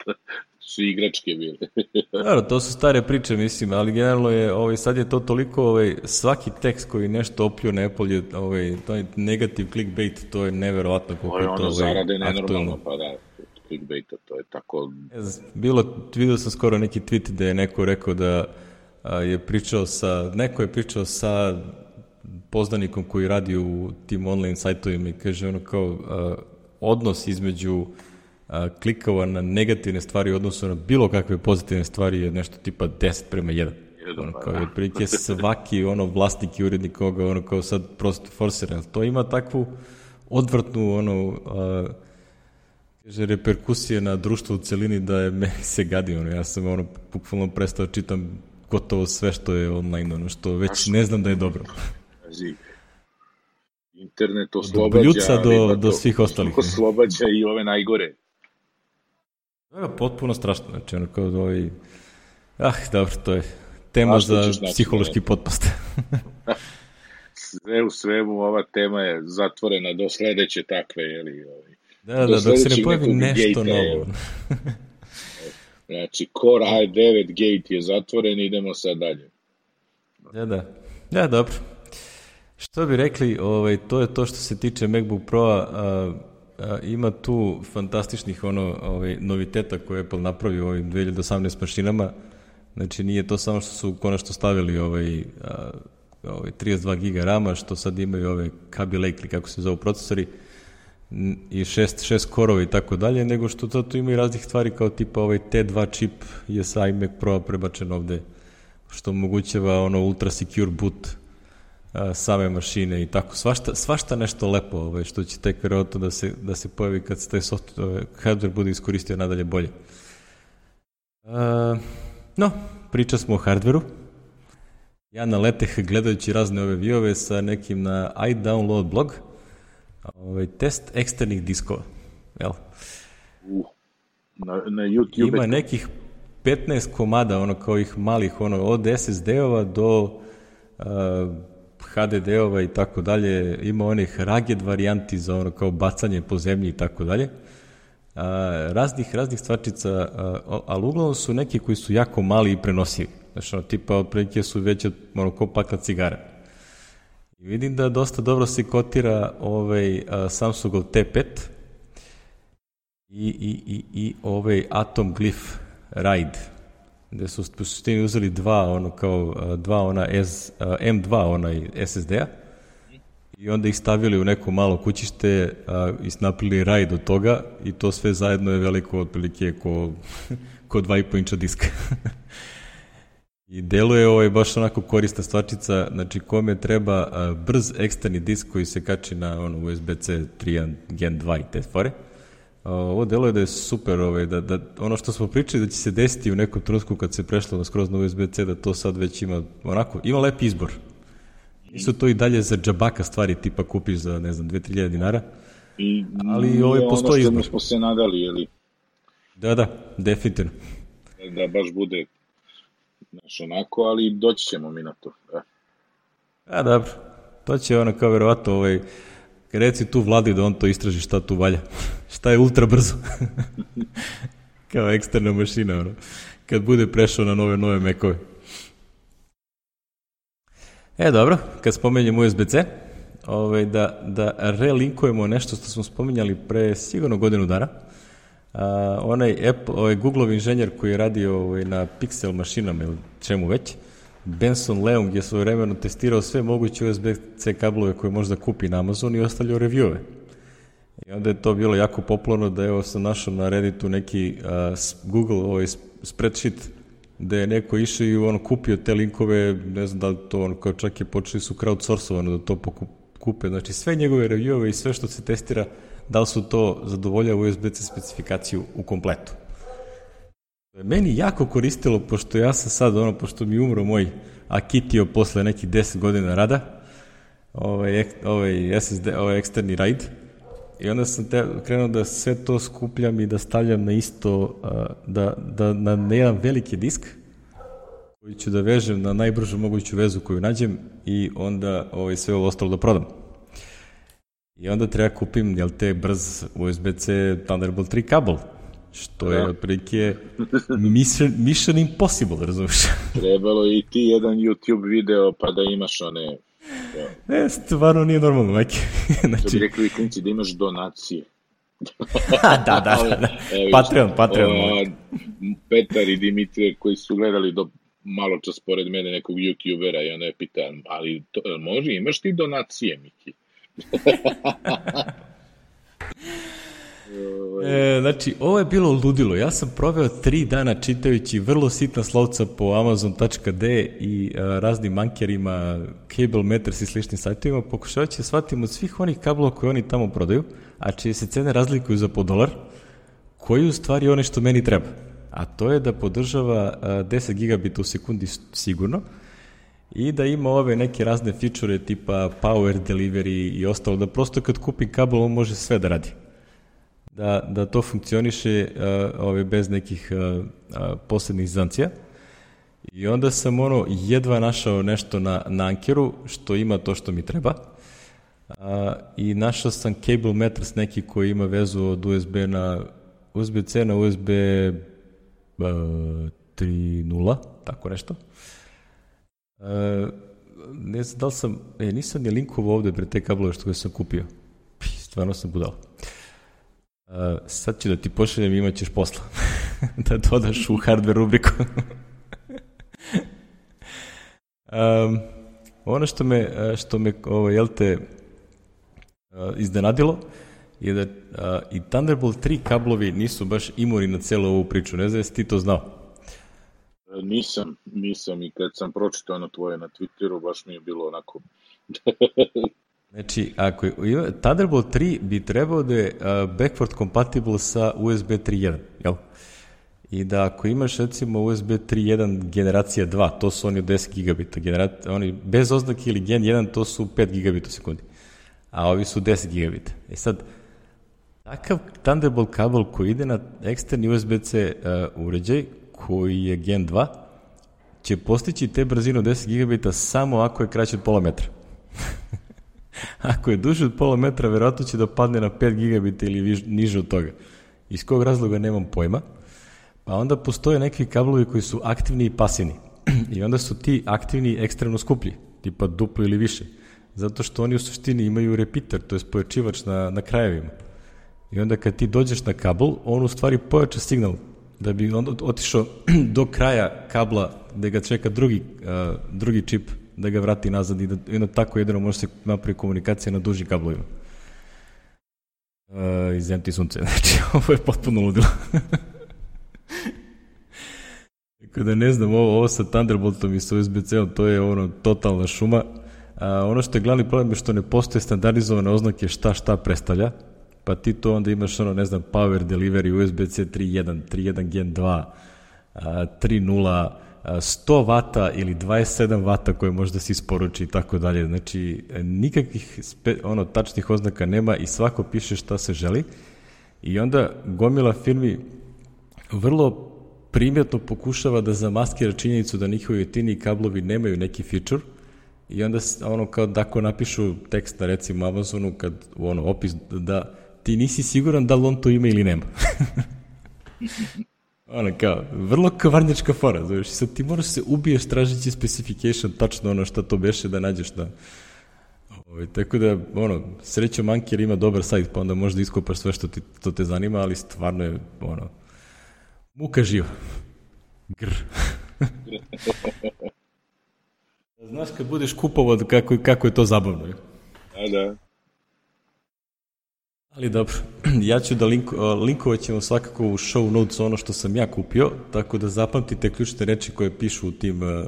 su igračke bile. Naravno, to su stare priče, mislim, ali generalno je, ovaj, sad je to toliko, ovaj, svaki tekst koji nešto oplio na Apple je, ovaj, to je negativ clickbait, to je neverovatno koliko je to, ovaj, zarade nenormalno, pa da clickbaita, to je tako... Bilo, vidio sam skoro neki tweet da je neko rekao da je pričao sa, neko je pričao sa poznanikom koji radi u tim online sajtovima i kaže ono kao odnos između klikova na negativne stvari u odnosu na bilo kakve pozitivne stvari je nešto tipa 10 prema 1. Ono kao, je otprilike svaki ono vlasnik i urednik koga ono kao sad prosto forsiran. To ima takvu odvrtnu ono a, kaže reperkusije na društvo u celini da je meni se gadi ono. Ja sam ono bukvalno prestao da čitam gotovo sve što je online, ono što već ne znam da je dobro. Internet oslobađa, do, do, do svih ostalih. Oslobađa i ove najgore. Da, potpuno strašno, znači ono kao da ovaj, Ah, dobro, to je tema za psihološki potpost. sve u svemu ova tema je zatvorena do sledeće takve, jeli, ovaj. Da, da, dok se ne pojavi nešto novo. znači, Core i9 gate je zatvoren, idemo sad dalje. Da, da. Da, dobro. Što bi rekli, ovaj, to je to što se tiče MacBook Pro-a, ima tu fantastičnih ono, ovaj, noviteta koje je Apple napravio ovim 2018 mašinama, znači nije to samo što su konačno stavili ovaj, a, ovaj 32 giga rama, što sad imaju ove Kaby Lake, kako se zovu procesori, i šest, šest korova i tako dalje, nego što to tu ima i raznih stvari kao tipa ovaj T2 čip je sa iMac Pro prebačen ovde, što omogućava ono ultra secure boot a, same mašine i tako. Svašta, svašta nešto lepo ovaj, što će tek verovatno da se, da se pojavi kad se taj software, ovaj, hardware bude iskoristio nadalje bolje. A, no, priča smo o hardveru. Ja na leteh gledajući razne ove viove sa nekim na iDownload blog, ovaj, test eksternih diskova. Jel? Uh, na, na YouTube. Ima nekih 15 komada, ono kao ih malih, ono, od SSD-ova do uh, HDD-ova i tako dalje. Ima onih rugged varijanti za ono kao bacanje po zemlji i tako dalje. Uh, raznih, raznih stvarčica, uh, ali uglavnom su neki koji su jako mali i prenosivi. Znači, ono, tipa, otprilike su veće, ono, ko pakla cigara. Vidim da dosta dobro se kotira ovaj, Samsungov T5 i, i, i, i ovaj Atom Glyph Ride, gde su u suštini uzeli dva, ono kao, dva ona S, M2 onaj SSD-a i onda ih stavili u neko malo kućište i snapili raid od toga i to sve zajedno je veliko otprilike ko, ko 2,5 inča diska. I deluje ovaj baš onako korista stvarčica, znači kome treba a, brz eksterni disk koji se kači na ono, USB-C 3 Gen 2 i te fore. A, ovo deluje da je super, ovaj, da, da ono što smo pričali da će se desiti u nekom trenutku kad se prešlo na skroz na USB-C, da to sad već ima onako, ima lep izbor. Nisu to i dalje za džabaka stvari tipa kupiš za, ne znam, 2-3 dinara. I, ali ovaj postoji ono što smo se nadali, jeli? Da, da, definitivno. Da baš bude Znaš, onako, ali doći ćemo mi na to. E. A, dobro. To će ono kao verovato, ovaj, reci tu vladi da on to istraži šta tu valja. šta je ultra brzo. kao eksterna mašina, ono. Kad bude prešao na nove, nove mekove. E, dobro, kad spomenjem USB-C, ovaj, da, da relinkujemo nešto što smo spominjali pre sigurno godinu dana, a, onaj Apple, ovaj Googleov inženjer koji je radio ovaj, na Pixel mašinama ili čemu već, Benson Leung je svoje vremeno testirao sve moguće USB-C kablove koje možda kupi na Amazon i ostavljao reviewove. I onda je to bilo jako popularno da evo sam našao na Redditu neki a, Google ovaj spreadsheet da je neko išao i on kupio te linkove, ne znam da li to on kao čak je počeli su crowdsourcovano da to kupe, znači sve njegove reviewove i sve što se testira da li su to zadovoljava USB-C specifikaciju u kompletu. Meni jako koristilo, pošto ja sam sad, ono, pošto mi umro moj Akitio posle nekih 10 godina rada, ovaj, ovaj SSD, ovaj eksterni RAID, i onda sam te, krenuo da sve to skupljam i da stavljam na isto, da, da na jedan veliki disk, koji ću da vežem na najbržu moguću vezu koju nađem i onda ovaj, sve ovo ostalo da prodam. I onda treba kupim, jel te, brz USB-C Thunderbolt 3 kabel, što je da. otprilike mission, mission impossible, razumiješ? Trebalo i ti jedan YouTube video pa da imaš one... Ja. Ne, stvarno nije normalno, majke. znači... To bi rekli klinci da imaš donacije. da, da, da, da. E, Patreon, Patreon. O, Petar i Dimitrije koji su gledali do malo čas pored mene nekog youtubera i ona je pita, ali to, može, imaš ti donacije, Miki? E, znači, ovo je bilo ludilo. Ja sam proveo tri dana čitajući vrlo sitna slovca po amazon.d i a, raznim mankerima, cable meters i sličnim sajtovima, pokušavajući da shvatim od svih onih kablova koje oni tamo prodaju, a čije se cene razlikuju za po dolar, koji u stvari one što meni treba. A to je da podržava a, 10 gigabita u sekundi sigurno, i da ima ove neke razne fičure tipa power delivery i ostalo, da prosto kad kupim kabel on može sve da radi. Da, da to funkcioniše uh, ove, bez nekih uh, uh, posebnih zancija. I onda sam ono jedva našao nešto na, na Ankeru što ima to što mi treba. A, I našao sam cable meters neki koji ima vezu od USB na USB-C na USB uh, 3.0, tako nešto. Uh, ne znam da li sam, e, nisam je linkovao ovde pre te kablove što ga sam kupio. Pih, stvarno sam budal. Uh, sad ću da ti pošaljem imat ćeš posla. da dodaš u hardware rubriku. um, ono što me, što me ovo, jel te, iznenadilo je da uh, i Thunderbolt 3 kablovi nisu baš imuni na celu ovu priču. Ne znam jesi ti to znao? Nisam, nisam i kad sam pročitao na tvoje na Twitteru, baš mi je bilo onako... znači, ako je, Thunderbolt 3 bi trebao da je backward compatible sa USB 3.1, jel? I da ako imaš recimo USB 3.1 generacija 2, to su oni od 10 gigabita, generat, oni bez oznake ili gen 1, to su 5 gigabita u sekundi, a ovi su 10 gigabita. E sad, takav Thunderbolt kabel koji ide na eksterni USB-C uh, uređaj, koji je Gen 2, će postići te brzine od 10 gigabita samo ako je kraće od pola metra. ako je duže od pola metra, verovatno će da padne na 5 gigabita ili viž, niže od toga. Iz kog razloga nemam pojma. Pa onda postoje neki kablovi koji su aktivni i pasivni. I onda su ti aktivni ekstremno skuplji, tipa duplo ili više. Zato što oni u suštini imaju repeater, to je pojačivač na, na krajevima. I onda kad ti dođeš na kabel, on u stvari pojača signal da bi on otišao do kraja kabla gde ga čeka drugi, uh, drugi čip da ga vrati nazad i da i onda tako jedino može se napravi komunikacija na dužim kablovima. Uh, iz ti sunce, znači ovo je potpuno ludilo. Kada da ne znam, ovo, ovo sa Thunderboltom i sa USB-C-om, to je ono totalna šuma. A, ono što je glavni problem je što ne postoje standardizovane oznake šta šta predstavlja pa ti to onda imaš ono, ne znam, power delivery, USB-C 3.1, 3.1 Gen 2, 3.0, 100 vata ili 27 vata koje može da se isporuči i tako dalje. Znači, nikakvih spe, ono, tačnih oznaka nema i svako piše šta se želi. I onda gomila firmi vrlo primjetno pokušava da zamaskira činjenicu da njihovi jetini kablovi nemaju neki feature i onda ono kao da ako napišu tekst na recimo Amazonu kad ono opis da ti nisi siguran da li on to ima ili nema. ono kao, vrlo kavarnjačka fora, znaš, i sad ti moraš se ubiješ tražeći specification tačno ono šta to beše da nađeš da... Ovo, ovaj, tako da, ono, srećom Anker ima dobar sajt, pa onda možda iskopaš sve što ti, to te zanima, ali stvarno je, ono, muka živa. Gr. Znaš kad budeš kupovao kako, kako je to zabavno. Da, da. Ali dobro, ja ću da link, linkovat ćemo svakako u show notes ono što sam ja kupio, tako da zapamtite ključne reči koje pišu u tim, uh,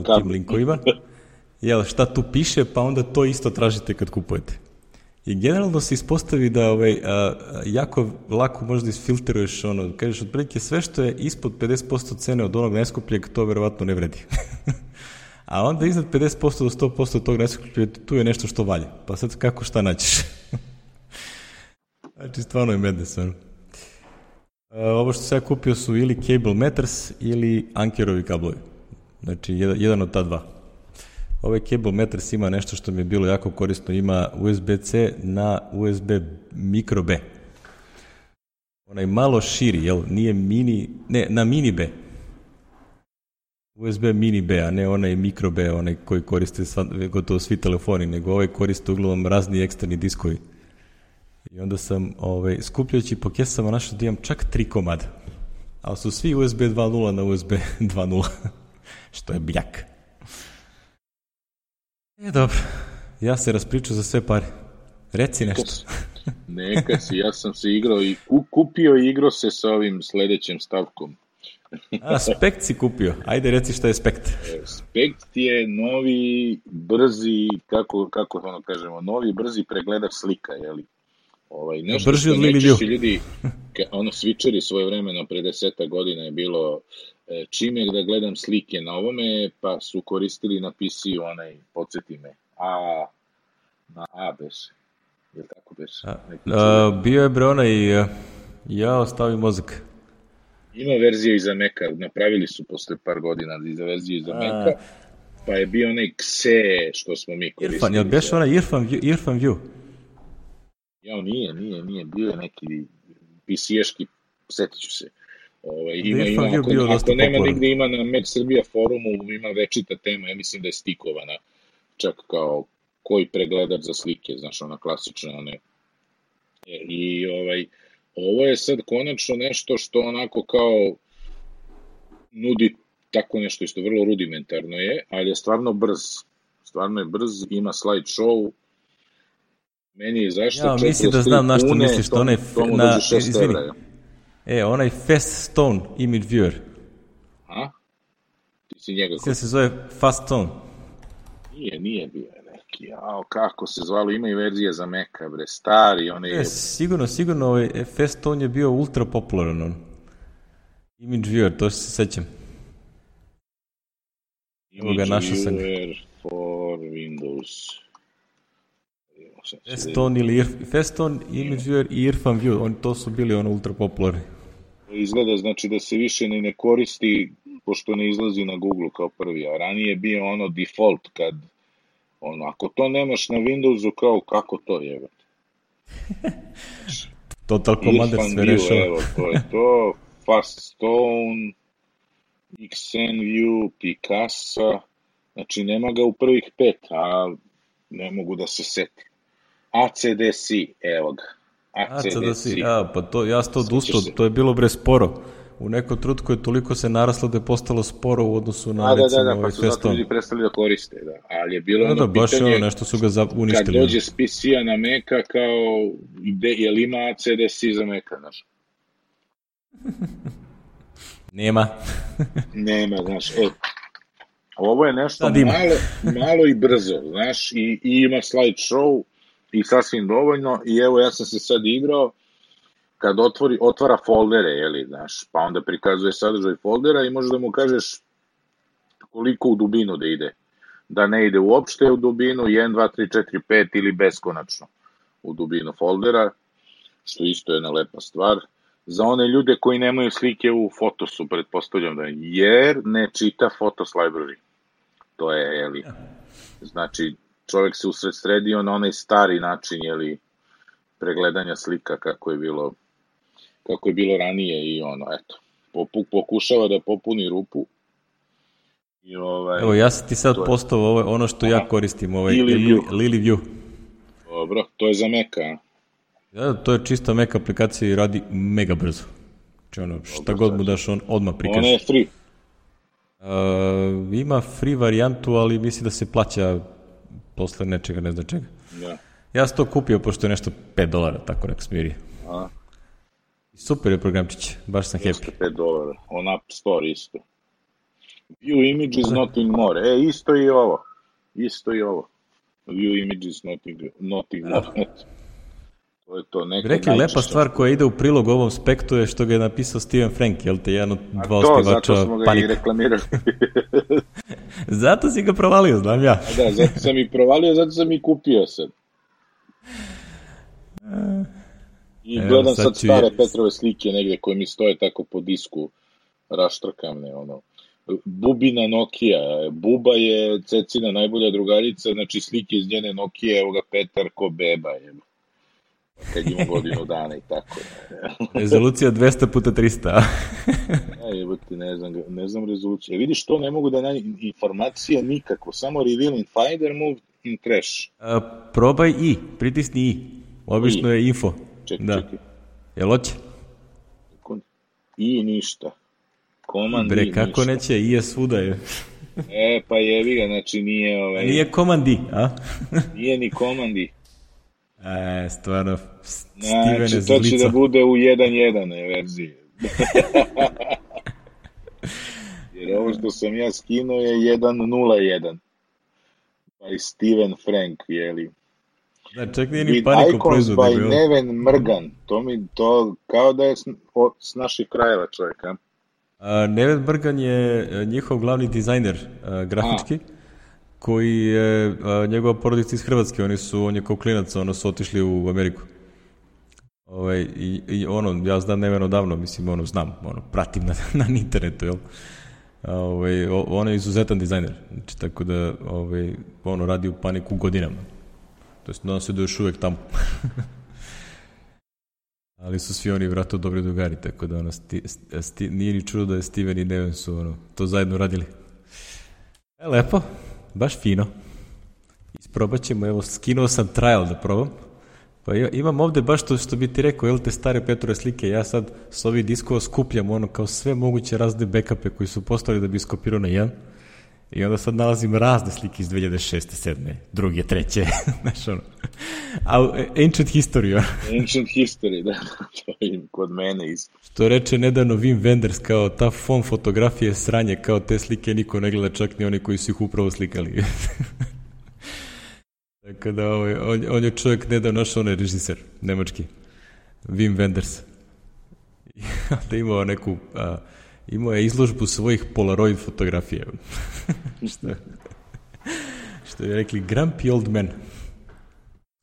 u tim linkovima. Jel, šta tu piše, pa onda to isto tražite kad kupujete. I generalno se ispostavi da ovaj, a, jako lako možda isfilteruješ ono, kažeš otprilike sve što je ispod 50% cene od onog najskupljeg, to verovatno ne vredi. A onda iznad 50% do 100% tog najskupljeg, tu je nešto što valja. Pa sad kako šta naćeš? Znači, stvarno je medne stvarno. Ovo što sam ja kupio su ili cable meters ili ankerovi kablovi. Znači, jedan, jedan od ta dva. Ovaj cable meters ima nešto što mi je bilo jako korisno. Ima USB-C na USB micro B. Onaj malo širi, jel? Nije mini, ne, na mini B. USB mini B, a ne onaj micro B, onaj koji koriste sva, gotovo svi telefoni, nego ovaj koriste uglavnom razni eksterni diskovi. I onda sam, ovaj, skupljajući po kesama našao da imam čak tri komada. Ali su svi USB 2.0 na USB 2.0. Što je bljak. E, dobro. Ja se raspričao za sve pare. Reci nešto. Neka si, ja sam se igrao i kupio i igrao se sa ovim sledećem stavkom. A, Spekt si kupio. Ajde, reci šta je Spekt. E, Spekt je novi, brzi, kako, kako ono kažemo, novi, brzi pregledač slika, jeli? Ovaj, nešto Brži što nečiši ljudi, ono switcheri svoje vremena pre deseta godina je bilo e, čime da gledam slike na ovome, pa su koristili na PC onaj, podsjeti me, A, na A beše. Je tako beše? A, a, bio je bre onaj, e, ja ostavim mozak. Ima verzija i za Meka, napravili su posle par godina i za verziju i za Meka, pa je bio onaj Xe što smo mi koristili. Irfan, jel beš onaj Irfan, View- Irfan View? Ja, nije, nije, nije, bio je neki PC-eški, setit ću se. Ovaj, ima, ima, ako, bio ako nema popularan. nigde ima na Med Srbija forumu, ima večita tema, ja mislim da je stikovana, čak kao koji pregledač za slike, znaš, ona klasična, one. E, I ovaj, ovo je sad konačno nešto što onako kao nudi tako nešto isto vrlo rudimentarno je, ali je stvarno brz. Stvarno je brz, ima slide show, meni je zašto Ja, mislim da znam na što misliš, to onaj na- dođe 6 izvini. E, onaj Fast Stone Image Viewer. A? Ti si njega Mislim da se zove Fast Stone. Nije, nije bio neki. Jao, kako se zvalo, ima i verzija za Meka, bre, stari, on je... E, sigurno, sigurno ovaj e, Fast Stone je bio ultra popularan on. Image Viewer, to se sećam. evo ga, našao sam ga. Viewer for Windows. Stone ili Irf, Image Viewer i Irfan View, oni to su bili ono ultra popularni. Izgleda znači da se više ni ne koristi pošto ne izlazi na Google kao prvi, a ranije je bio ono default kad ono, ako to nemaš na Windowsu, kao kako to je? Total Commander Irfan sve rešava. evo, to je to. Fast Stone, XN View, Picasa, znači nema ga u prvih pet, a ne mogu da se setim. ACDC, evo ga. ACDC, a, pa to, ja sam to odustao, to je bilo bre sporo. U nekom trutku je toliko se naraslo da je postalo sporo u odnosu na, A, da, recimo, da, da, ovaj pa su zato ljudi prestali da koriste, da. Ali je bilo Da, da, ono baš je pitanje, ono, nešto su ga za, kad uništili. dođe s PC-a na Meka, kao, gde, je li ima ACDC za Meka, znaš? Nema. Nema, znaš, e, ovo je nešto malo, malo i brzo, znaš, i, i ima slide show i sasvim dovoljno i evo ja sam se sad igrao kad otvori, otvara foldere, jeli, znaš, pa onda prikazuje sadržaj foldera i možeš da mu kažeš koliko u dubinu da ide. Da ne ide uopšte u dubinu, 1, 2, 3, 4, 5 ili beskonačno u dubinu foldera, što isto je jedna lepa stvar. Za one ljude koji nemaju slike u Photosu, pretpostavljam da je, jer ne čita Photos Library. To je, jeli, znači, čovjek se usred sredio na onaj stari način, jeli, pregledanja slika kako je bilo kako je bilo ranije i ono, eto, popu, pokušava da popuni rupu i ovaj, Evo, ja sam ti sad postao ovo, ono što ja koristim, ovaj Lily Lily, View. Lily View. dobro, to je za Meka, a? Da, to je čista Mac aplikacija i radi mega brzo. Znači ono, šta god mu daš, on odmah prikaže. ona je free, Uh, ima free varijantu, ali misli da se plaća posle nečega, ne znam čega. da, Ja sam to kupio, pošto je nešto 5 dolara, tako nek smiri. a, Super je programčić, baš sam happy. 5 dolara, on App Store isto. View images, nothing more, e, isto i ovo, isto i ovo, view images, nothing, nothing more, eto. To je to, neka Rekli, lepa najčešća stvar koja ide u prilog ovom spektu je što ga je napisao Steven Frank, jel te, jedan od dva To, osnivača zato smo ga i Panika. reklamirali. Zato si ga provalio, znam ja. da, zato sam i provalio, zato sam i kupio sad. I Evo, gledam sad sad, ću stare je- Petrove slike negde koje mi stoje tako po disku raštrkamne, ono. Bubina Nokia, Buba je Cecina najbolja drugarica, znači slike iz njene Nokia, evo ga Petar ko beba, je. Kad ima godinu dana i tako. Rezolucija 200 puta 300. a? Ja jebote, ne znam, ne znam rezolucije. Vidiš, to ne mogu da nađem informacije nikako, samo reveal in finder, move in trash. A, probaj i, pritisni i. Obično I. je info. Čekaj, Da. čekaj. Jel hoće? Sekund. I ništa. Command Bre, I kako ništa. neće, i je svuda je. E, pa jevi ga, znači nije, ovaj, nije, Nije komandi, a? ni command I. E, stvarno, S- Steven je Znači, to će da bude u 1.1 verziji. Jer ovo što sam ja skinuo je 1.0.1. By Steven Frank, jeli. Da, čak nije ni With paniko icons proizvod. by. Neven Mrgan. To mi, to, kao da je s, o, s naših krajeva čovjek, a? A, Neven Brgan je e, njihov glavni dizajner a, grafički, koji je a, njegova porodica iz Hrvatske, oni su, on je kao klinac, ono su otišli u Ameriku. Ovaj, i, i ono, ja znam neveno davno, mislim, ono, znam, ono, pratim na, na internetu, jel? Ovaj, on je izuzetan dizajner, znači, tako da, ovaj, ono, radi u paniku godinama. To jest, nadam se da još uvek tamo. Ali su svi oni vratno dobri drugari, tako da ono, sti, sti, nije ni čudo da je Steven i Neven su ono, to zajedno radili. E, lepo, baš fino. Isprobat ćemo, evo, skinuo sam trial da probam. Pa imam ovde baš to što bi ti rekao, jel te stare Petrove slike, ja sad s ovih diskova skupljam ono kao sve moguće razne backupe koji su postali da bi skopirao na jedan. I onda sad nalazim razne slike iz 2006. 7. druge, treće, znaš ono. A, ancient history. ancient history, da, to je kod mene isto. Što reče nedavno Wim Wenders, kao ta fon fotografije sranje, kao te slike niko ne gleda, čak ni oni koji su ih upravo slikali. Tako da, ovaj, on, on je čovjek nedavno našao onaj režiser, nemački, Wim Wenders. I onda imao neku, a, imao je izložbu svojih Polaroid fotografija. što, što je rekli, grumpy old man.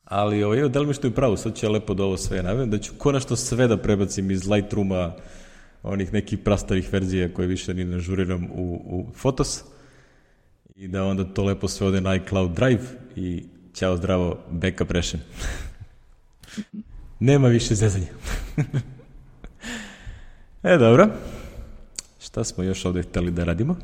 Ali ovo, ovaj, da li mi što je pravo, sad ću ja lepo da ovo sve navem, da ću konačno sve da prebacim iz Lightrooma, onih nekih prastarih verzija koje više ni ne žuriram u, u Photos i da onda to lepo sve ode na iCloud Drive i Ćao zdravo, backup rešen. Nema više zezanja. e, dobro. Šta smo još ovde hteli da radimo?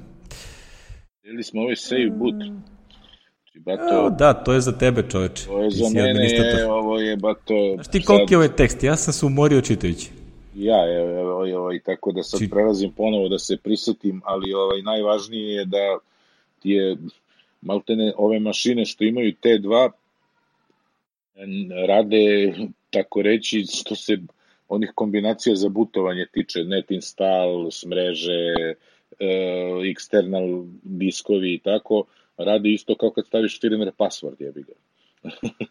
Ili smo ovaj save boot. Znači, bato, e, da, to je za tebe, čoveče. To je za mene, je, ovo je bato... Znaš ti koliki je ovaj tekst? Ja sam se umorio čitajući. Ja, evo, evo, ovaj, tako da sad Či... prelazim ponovo da se prisetim, ali ovaj, najvažnije je da ti je maltene ove mašine što imaju T2 rade tako reći što se onih kombinacija za butovanje tiče net install, smreže, e, external diskovi i tako, radi isto kao kad staviš firmware password, jebi ga.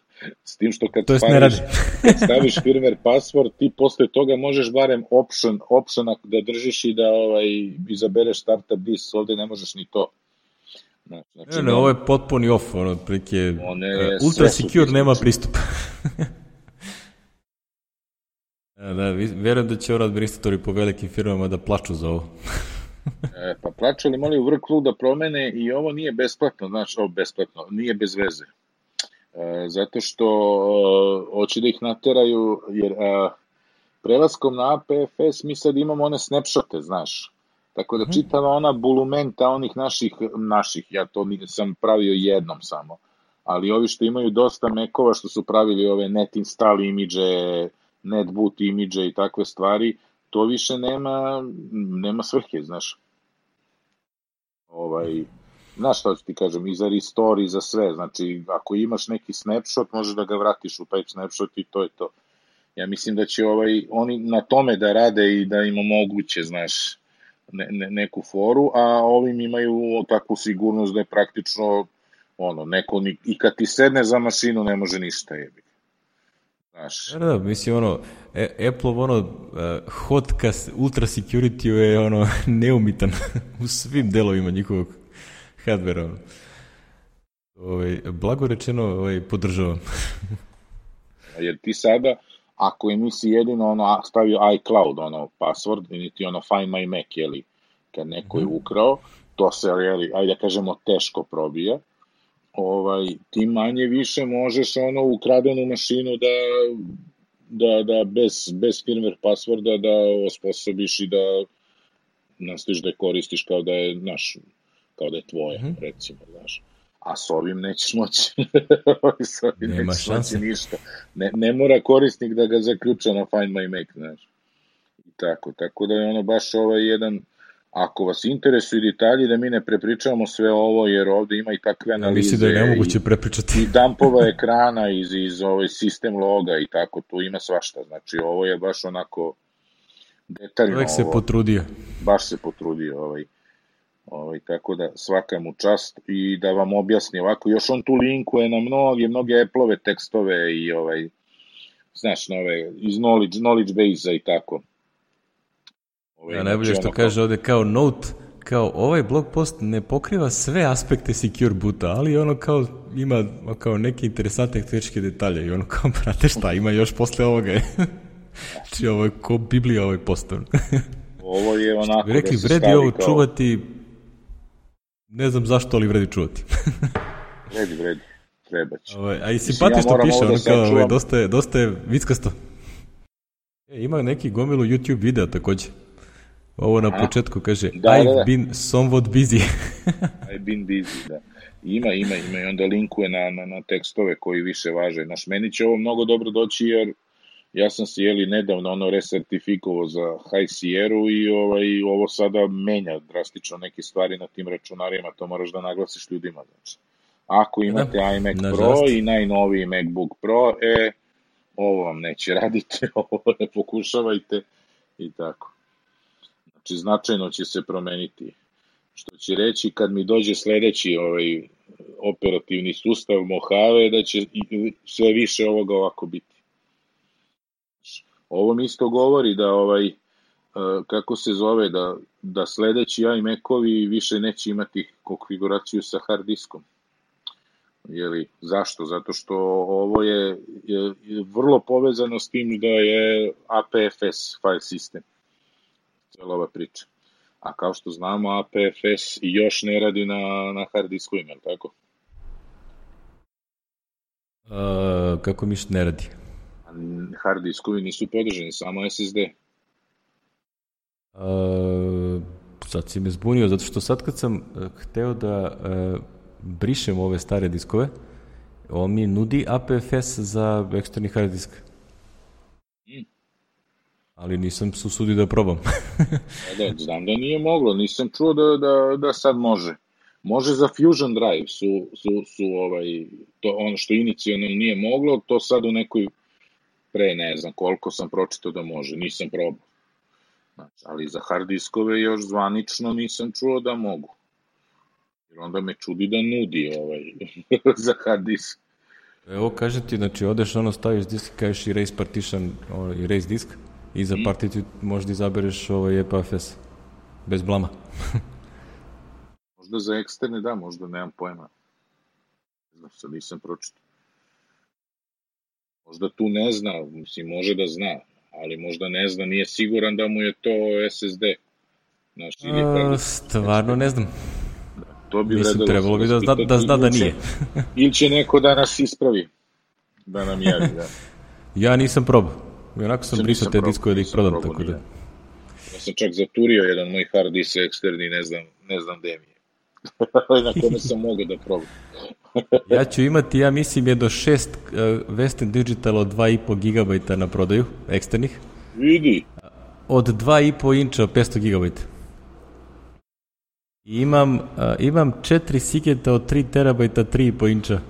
S tim što kad, staviš, kad staviš firmware password, ti posle toga možeš barem option, option da držiš i da ovaj, izabereš startup disk, ovde ne možeš ni to. Znači, ne, ne, ovo je potpuni off, ono, otprilike, uh, ultra secure nema pristup. da, da, verujem da će ovo administratori po velikim firmama da plaču za ovo. e, pa plaču li moli u workflow da promene i ovo nije besplatno, znači, ovo besplatno, nije bez veze. E, zato što e, hoće da ih nateraju, jer e, prelaskom na APFS mi sad imamo one snapshote, znaš, Tako da mhm. čitava ona bulumenta onih naših, naših, ja to sam pravio jednom samo, ali ovi što imaju dosta mekova što su pravili ove net install imidže, net boot imidže i takve stvari, to više nema, nema svrhe, znaš. Ovaj, znaš šta ću ti kažem, i za restore, i za sve, znači ako imaš neki snapshot, možeš da ga vratiš u taj snapshot i to je to. Ja mislim da će ovaj, oni na tome da rade i da im omoguće, znaš, ne, ne, neku foru, a ovim imaju takvu sigurnost da je praktično ono, neko ni, i kad ti sedne za mašinu ne može ništa jebi. Znaš. Da, da, mislim, ono, e, Apple, ono, uh, hot kas, ultra security je, ono, neumitan u svim delovima njihovog hardvera. Ovaj, blago rečeno, ovaj, podržavam. Jer ti sada, ako im nisi jedino ono stavio iCloud, ono, password, niti ono Find My Mac, jeli, kad neko je mhm. ukrao, to se, jeli, ajde da kažemo, teško probija, ovaj, ti manje više možeš ono ukradenu mašinu da da, da bez, bez firmware passworda da osposobiš i da nastojiš da je koristiš kao da je naš, kao da je tvoje, mm -hmm. recimo, znaš a s ovim nećeš moći. s ovim Nema nećeš šanse. moći ništa. Ne, ne mora korisnik da ga zaključa na Find My Mac, znaš. I tako, tako da je ono baš ovaj jedan, ako vas interesuju detalji, da mi ne prepričavamo sve ovo, jer ovde ima i takve analize. Mislim da je nemoguće prepričati. I dumpova ekrana iz, iz ovaj sistem loga i tako, tu ima svašta. Znači, ovo je baš onako detaljno. Čovjek se ovo, potrudio. Baš se potrudio, ovaj. Ovaj, tako da svaka mu čast i da vam objasni ovako, još on tu linkuje na mnoge, mnoge Apple-ove tekstove i ovaj, znaš, nove, iz knowledge, knowledge base-a i tako. Ovaj, ja, najbolje znači, što kaže kao... ovde kao note, kao ovaj blog post ne pokriva sve aspekte secure boota, ali ono kao ima kao neke interesantne tehničke detalje i ono kao, brate šta, ima još posle ovoga. Znači, ovo je ko Biblija ovaj postav. Ovo je onako Bi rekli, da vredi ovo kao... čuvati, ne znam zašto, ali vredi čuvati. Vredi, vredi. Treba će. Ovaj, a i simpatično ja piše, ovo da ono kao, ovaj, sačuvam. dosta, je, dosta je vickasto. E, ima neki gomilu YouTube videa takođe. Ovo na Aha. početku kaže, Da, I've da, da. been somewhat busy. I've been busy, da. Ima, ima, ima i onda linkuje na, na, na tekstove koji više važe. Naš, meni će ovo mnogo dobro doći jer ja sam se jeli nedavno ono resertifikovao za High Sierra i ovaj, ovo sada menja drastično neke stvari na tim računarima, to moraš da naglasiš ljudima. Znači. Ako imate iMac Pro nažalost. i najnoviji MacBook Pro, e, ovo vam neće raditi, ovo ne pokušavajte i tako. Znači, značajno će se promeniti. Što će reći kad mi dođe sledeći ovaj operativni sustav Mojave, da će i- sve više ovoga ovako biti. Ovo mi isto govori da ovaj e, kako se zove da da sledeći iMac-ovi više neće imati konfiguraciju sa hard diskom. Jeli, zašto? Zato što ovo je, je vrlo povezano s tim da je APFS file system. Cijela ova priča. A kao što znamo, APFS još ne radi na, na hard disku, li tako? Uh, kako mi ne radi? Hard diskovi nisu podržani, samo SSD. Uh, sad si me zbunio, zato što sad kad sam uh, hteo da uh, brišem ove stare diskove, on mi nudi APFS za eksterni hard disk. Ali nisam se usudio da probam. Da, da, znam da nije moglo, nisam čuo da, da, da sad može. Može za Fusion Drive su, su, su ovaj, to ono što inicijalno nije moglo, to sad u nekoj pre ne znam koliko sam pročitao da može, nisam probao. Znači, ali za hard diskove još zvanično nisam čuo da mogu. Jer onda me čudi da nudi ovaj, za hard disk. Evo, kažem ti, znači, odeš ono, staviš disk, kažeš erase partition, erase disk, i za partiju možda izabereš ovaj EPFS. Bez blama. Možda za eksterne da, možda nemam pojma. Ne znam, sad nisam pročitao. Možda tu ne zna, mislim, može da zna, ali možda ne zna, nije siguran da mu je to SSD. Znaš, ili A, stvarno ne znam. to bi Mislim, trebalo bi da, da, da zna da nije. Ili će neko da nas ispravi, da nam javi, da. Ja nisam probao. I onako sam brisao te diskove da ih prodam, probao tako da... ni Ja sam čak zaturio jedan moj hard disk eksterni, ne znam, ne znam gde mi je. na kome sam mogao da probam. Ja ću imati, ja mislim, jedno šest uh, Western Digital od 2,5 GB na prodaju, eksternih, Vidi, od 2,5 inča 500 GB. I imam, uh, imam četiri Sigeta od 3 terabajta 3,5 inča.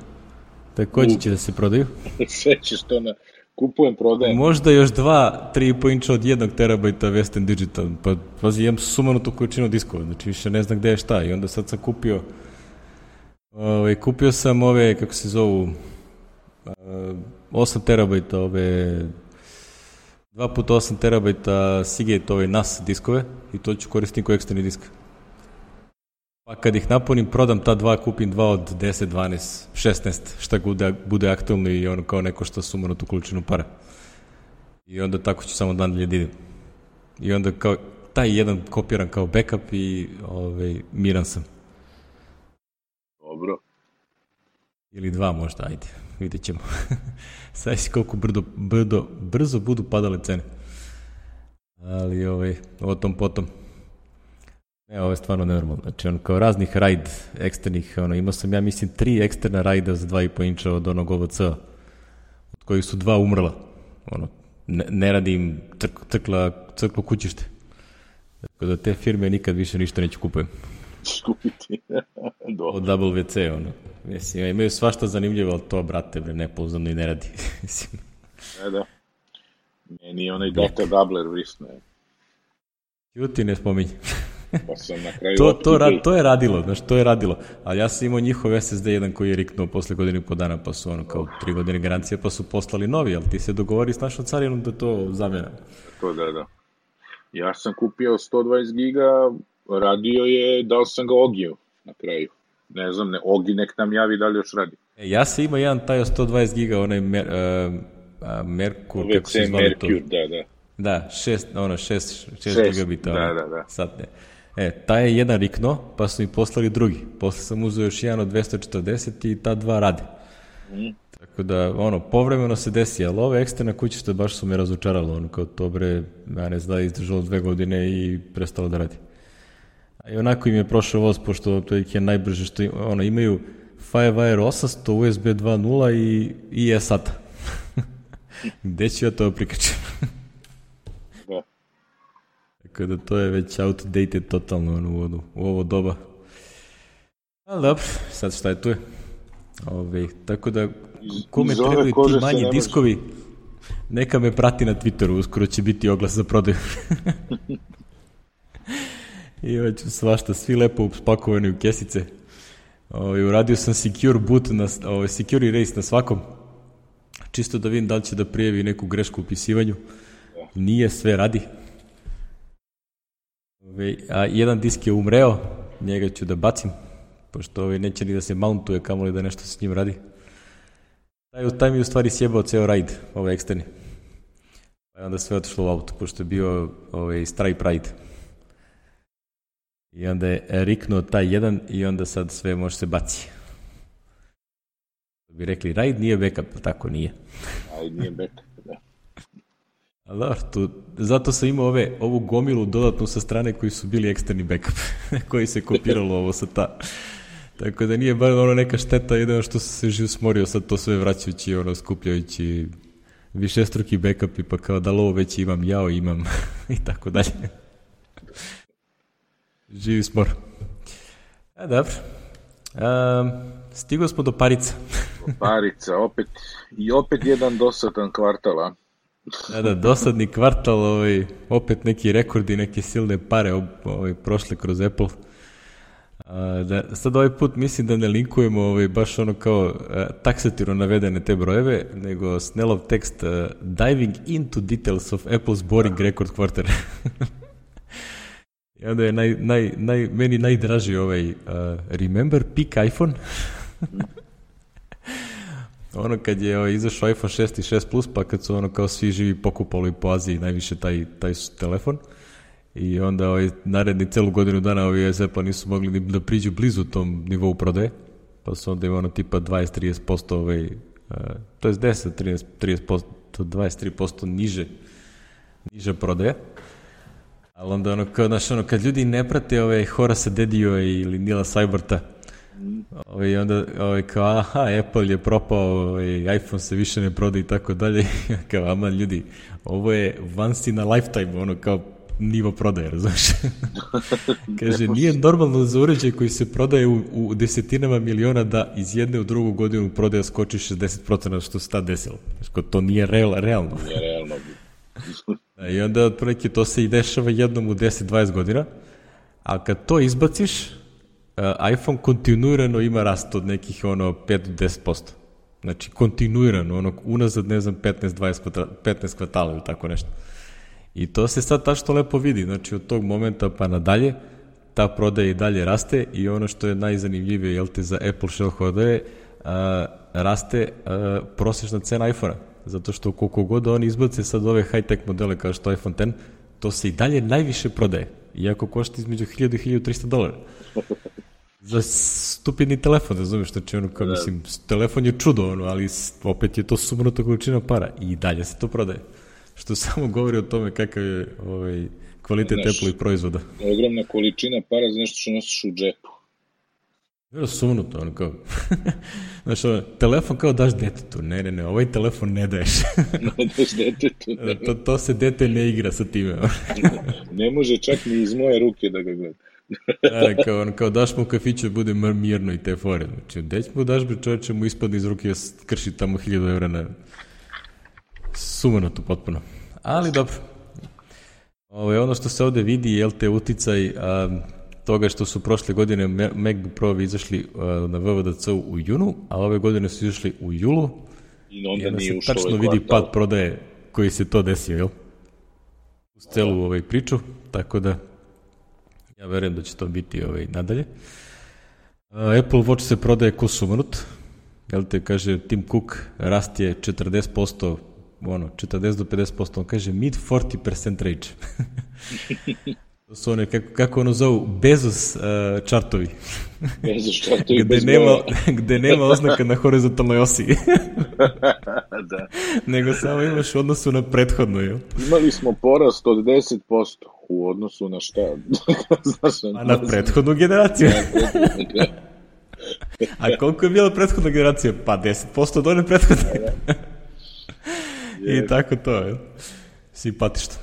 Takođe će da se prodaju. sve ćeš to na... Kupujem, prodajem. Možda još dva 3,5 inča od 1 terabajta Western Digital. Pa, pazi, imam sumanutu količinu diskova, znači više ne znam gde je šta. I onda sad sam kupio, ovaj, kupio sam ove, kako se zovu, uh, 8 terabajta ove 2 puta 8 terabajta Seagate ove NAS diskove i to ću koristiti kao eksterni disk. Pa kad ih napunim, prodam ta dva, kupim dva od 10, 12, 16, šta bude, bude aktualno i ono kao neko što sumano tu količinu para. I onda tako ću samo dan da idem. I onda kao, taj jedan kopiram kao backup i ovaj, miran sam. Dobro. Ili dva možda, ajde, vidjet ćemo. Sad si koliko brdo, brdo, brzo budu padale cene. Ali ovaj, o tom potom. Ne, ovo je stvarno nenormalno. Znači, on kao raznih raid eksternih, ono, imao sam, ja mislim, tri eksterna rajda za 2,5 inča od onog ovc od kojih su dva umrla. Ono, ne, ne radi im crk, crkla, crklo kućište. Tako da te firme nikad više ništa neću kupujem. Skupiti. Dobro. Od WC, ono. Mislim, imaju svašta zanimljivo, ali to, brate, bre, nepouzdano i ne radi. Mislim, Da, da. Meni je onaj data doubler vrisno. Juti ne spominj. Pa sam na kraju to, to, ra, to je radilo, znaš, to je radilo. Ali ja sam imao njihov SSD jedan koji je riknuo posle godine i po dana, pa su ono kao tri godine garancije, pa su poslali novi, ali ti se dogovori s našom carinom da to zamjena. To da, da. Ja sam kupio 120 giga, radio je, dao sam ga Ogiju na kraju. Ne znam, ne, Ogi nek nam javi da li još radi. E, ja sam imao jedan taj od 120 giga, onaj, me- uh, Merkur, VC kako se zvali to? Merkur, da, da. Da, šest, ono, šest, šest, Šest, gigabita. da, da, da. Satne. E, taj je jedan rikno, pa su mi poslali drugi. Posle sam uzeo još jedan od 240 i ta dva rade. Mhm. Tako da, ono, povremeno se desi, ali ove eksterne kućište baš su me razočaralo, ono, kao to bre, ja ne znam, da izdržalo dve godine i prestalo da radi. A i onako im je prošao voz, pošto to je najbrže što ima, ono, imaju Firewire 800, USB 2.0 i, i eSATA. Gde ću ja to prikačem? da. Tako da to je već outdated totalno ono, u, ovo- u ovo doba. Ali dobro, sad šta je tu je. Ove, tako da, kome trebaju ti manji ne diskovi, neka me prati na Twitteru, uskoro će biti oglas za prodaju. I hoću svašta, svi lepo spakovani u kesice. Ove, uradio sam secure boot, na, ove, secure erase na svakom, čisto da vidim da li će da prijevi neku grešku u upisivanju. Nije, sve radi. A jedan disk je umreo, njega ću da bacim, pošto ovaj neće ni da se mountuje, kamoli da nešto s njim radi. Taj, taj mi u stvari sjebao ceo raid, ovaj eksterni. Pa je onda sve otišlo u auto, pošto je bio ovaj, Stripe raid. I onda je riknuo taj jedan i onda sad sve može se baci. Bi rekli, raid nije backup, tako nije. Ajde, nije backup, da. Tu, zato sam imao ove, ovu gomilu dodatnu sa strane koji su bili eksterni backup, koji se kopiralo ovo sa ta. Tako da nije bar ono neka šteta, jedino što se živ smorio sad to sve vraćajući, ono, skupljajući višestruki backup i pa kao da li ovo već imam, jao imam i tako dalje. Živi smor. A dobro. Um, stigo smo do parica. Parica, opet, i opet jedan dosadan kvartal, a? Da, da, dosadni kvartal, ovaj, opet neki rekordi, neke silne pare ovaj, prošle kroz Apple. A, da, sad ovaj put mislim da ne linkujemo ovaj, baš ono kao a, taksativno navedene te brojeve, nego Snellov tekst a, Diving into details of Apple's boring record quarter. I onda je naj, naj, naj, meni najdraži ovaj uh, Remember peak iPhone? ono kad je ovaj, izašao iPhone 6 i 6 Plus, pa kad su ono kao svi živi pokupali po Aziji najviše taj, taj telefon. I onda ovaj, naredni celu godinu dana ovi iz Apple nisu mogli ni da priđu blizu tom nivou prodaje. Pa su onda imali ono tipa 20-30% ovaj, uh, to je 10, 13, 30%, 23% niže, niže prodaje. Ali onda ono, kao, znaš, ono, kad ljudi ne prate ove Horasa Dedio ili Nila Sajberta, ovaj, onda ovaj, kao, aha, Apple je propao, ovaj, iPhone se više ne proda i tako dalje. kao, ama ljudi, ovo je once in a lifetime, ono, kao nivo prodaje, razumiješ? Kaže, nije normalno za uređaj koji se prodaje u, u desetinama miliona da iz jedne u drugu godinu prodaja skoči 60% što se tad desilo. Kao, to nije real, realno. Nije realno. Da, I onda otprilike to se i dešava jednom u 10-20 godina, a kad to izbaciš, iPhone kontinuirano ima rast od nekih ono 5 do 10%. Znači kontinuirano, ono unazad ne znam 15-20 kvata, 15 kvartala ili tako nešto. I to se sad tačno lepo vidi, znači od tog momenta pa nadalje, ta prodaja i dalje raste i ono što je najzanimljivije, jel te, za Apple shareholdere, a, raste a, prosječna cena iPhone-a. Zato što koliko god oni izbace sad ove high-tech modele kao što iPhone X, to se i dalje najviše prodaje. Iako košta između 1000 i 1300 dolara. Za stupidni telefon, razumiješ, znači ono kao, mislim, telefon je čudo, ono, ali opet je to sumnuta količina para i dalje se to prodaje. Što samo govori o tome kakav je ovaj, kvalitet Znaš, Apple-ovih proizvoda. Ogromna količina para za nešto što nosiš u džepu. Bilo sumnuto, ono kao, znaš, ono, telefon kao daš detetu, ne, ne, ne, ovaj telefon ne daješ. Ne daš detetu. to, to se dete ne igra sa time. Ne može čak ni iz moje ruke da ga gleda. Da, kao, ono, kao daš mu u kafiću da bude mirno i te fore. Znači, deć mu daš bi čovječe mu ispadne iz ruke krši tamo 1000 evra na sumanuto potpuno. Ali dobro. Ovo, ono što se ovde vidi, jel te uticaj a, toga što su prošle godine MacBook Pro izašli a, na VVDC u junu, a ove godine su izašli u julu. I I onda onda nije se tačno ovaj vidi kvartal. pad prodaje koji se to desio, jel? Uz celu ovaj priču, tako da ja verujem da će to biti ovaj, nadalje. A, Apple Watch se prodaje ko sumanut, jel te kaže Tim Cook, rast je 40% ono, 40 do 50%, on kaže mid 40% range. to su one, kako, kako ono zovu, Bezos uh, čartovi. Bezos čartovi gde, bez nema, gde nema oznaka na horizontalnoj osi. da. Nego samo imaš u odnosu na prethodnu, jel? Imali smo porast od 10% u odnosu na šta? Znaš, A na prethodnu generaciju. A koliko je bila prethodna generacija? Pa 10% od one prethodne. I tako to, je. Simpatično.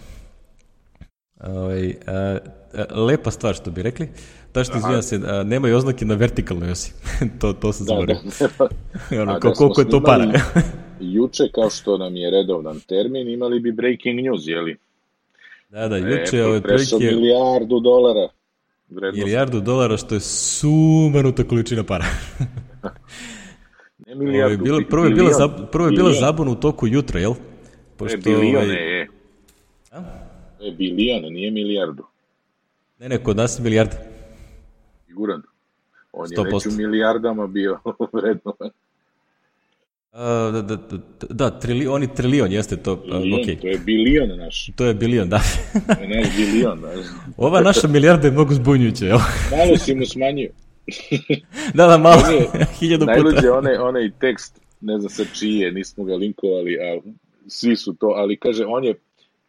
Ovaj, a, a, lepa stvar što bi rekli. Ta što izvijem se, a, nemaju oznake na vertikalnoj osi. to, to se Da, zaboravio. da. ono, da kol- smo koliko je to para. Juče, kao što nam je redovnan termin, imali bi breaking news, jeli? Da, da, Apple juče ovaj prešao prilike milijardu dolara. Vrednost. milijardu dolara, što je sumanuta količina para. Ne milijardu, bilo, bi- prvo je bila, zab, prvo je bila zabuna u toku jutra, jel? To je Pošto, bilione, ovaj, je. To je bilion, nije milijardu. ne, ne, kod nas je milijarda. Siguran. On je 100%. već u milijardama bio vrednovan. Da, da, da, da trili, oni trilion jeste to, okej. To je bilion naš. To je bilion, da. To je naš bilion. Naš. Ova naša milijarda je mnogo zbunjujuća, jel? Malo si mu smanjio. Da, da, malo, je- hiljadu Najluđe puta. onaj, onaj tekst, ne znam sad čiji je, nismo ga linkovali, a svi su to, ali kaže, on je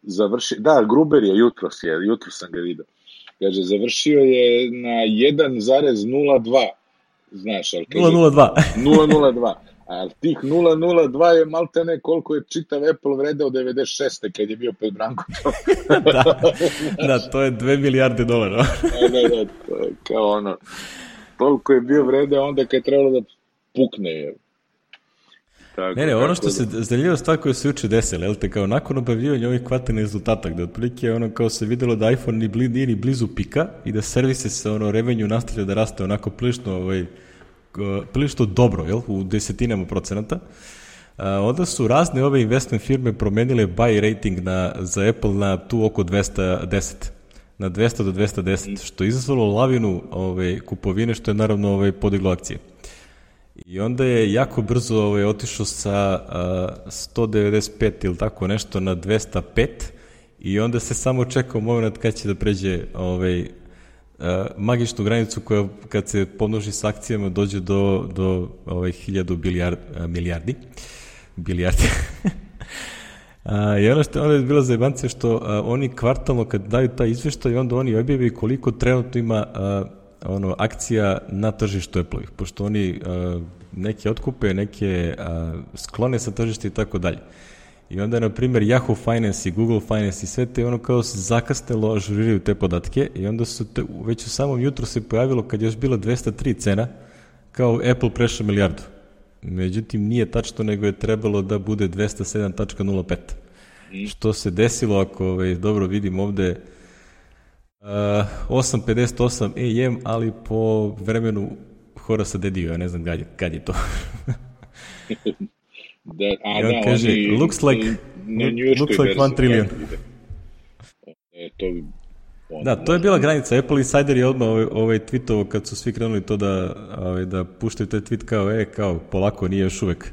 završio, da, Gruber je jutros, je, jutro sam ga vidio. Kaže, završio je na 1,02, znaš, ali kaže, 002. 0,02. Ali tih 0,02 je maltene koliko je čitav Apple vredeo 96. kad je bio pred Brankovićom. da, da, to je 2 milijarde dolara. da, da, da, to je kao ono, toliko je bio vredeo onda kad je trebalo da pukne. Je. Tako, Ne, ne, ono što da- se, zanimljiva stvar koja se juče desila, jel te, kao nakon objavljivanja ovih kvartalnih rezultata, gde otprilike ono kao se videlo da iPhone ni bli, nije ni blizu pika i da servise se ono revenju nastavlja da raste onako prilično, ovaj, prilično dobro, jel, u desetinama procenata. A, onda su razne ove investment firme promenile buy rating na, za Apple na tu oko 210 na 200 do 210, što je izazvalo lavinu ove, kupovine, što je naravno ove, podiglo akcije. I onda je jako brzo ovaj, otišao sa uh, 195 ili tako nešto na 205 i onda se samo čekao moment kad će da pređe ovaj, magičnu granicu koja kad se pomnoži s akcijama dođe do, do ovaj, 1000 bilijard, uh, milijardi. Bilijardi. A, I ono što je onda je bila zajebancija što a, oni kvartalno kad daju taj izveštaj onda oni objavi koliko trenutno ima a, ono akcija na tržištu Apple-ovih, pošto oni a, neke otkupe, neke a, sklone sa tržišta i tako dalje. I onda, na primjer, Yahoo Finance i Google Finance i sve te ono kao se zakastelo ažuriraju te podatke i onda su te, već u samom jutru se pojavilo kad je još bila 203 cena, kao Apple prešao milijardu. Međutim, nije tačno, nego je trebalo da bude 207.05. Što se desilo, ako ovaj, dobro vidim ovde, uh, 8.58 AM, ali po vremenu Horasa Dedio, ja ne znam kad je, kad je to. Da, a on da, kaže, oni, looks like- na looks like verziji, one trillion. tako ide. E, to bi... on- Da, to je bila granica. Apple Insider je odmah ovaj, ovaj tweetovo kad su svi krenuli to da, ovaj, da puštaju taj tweet kao, e, kao, polako, nije još uvek.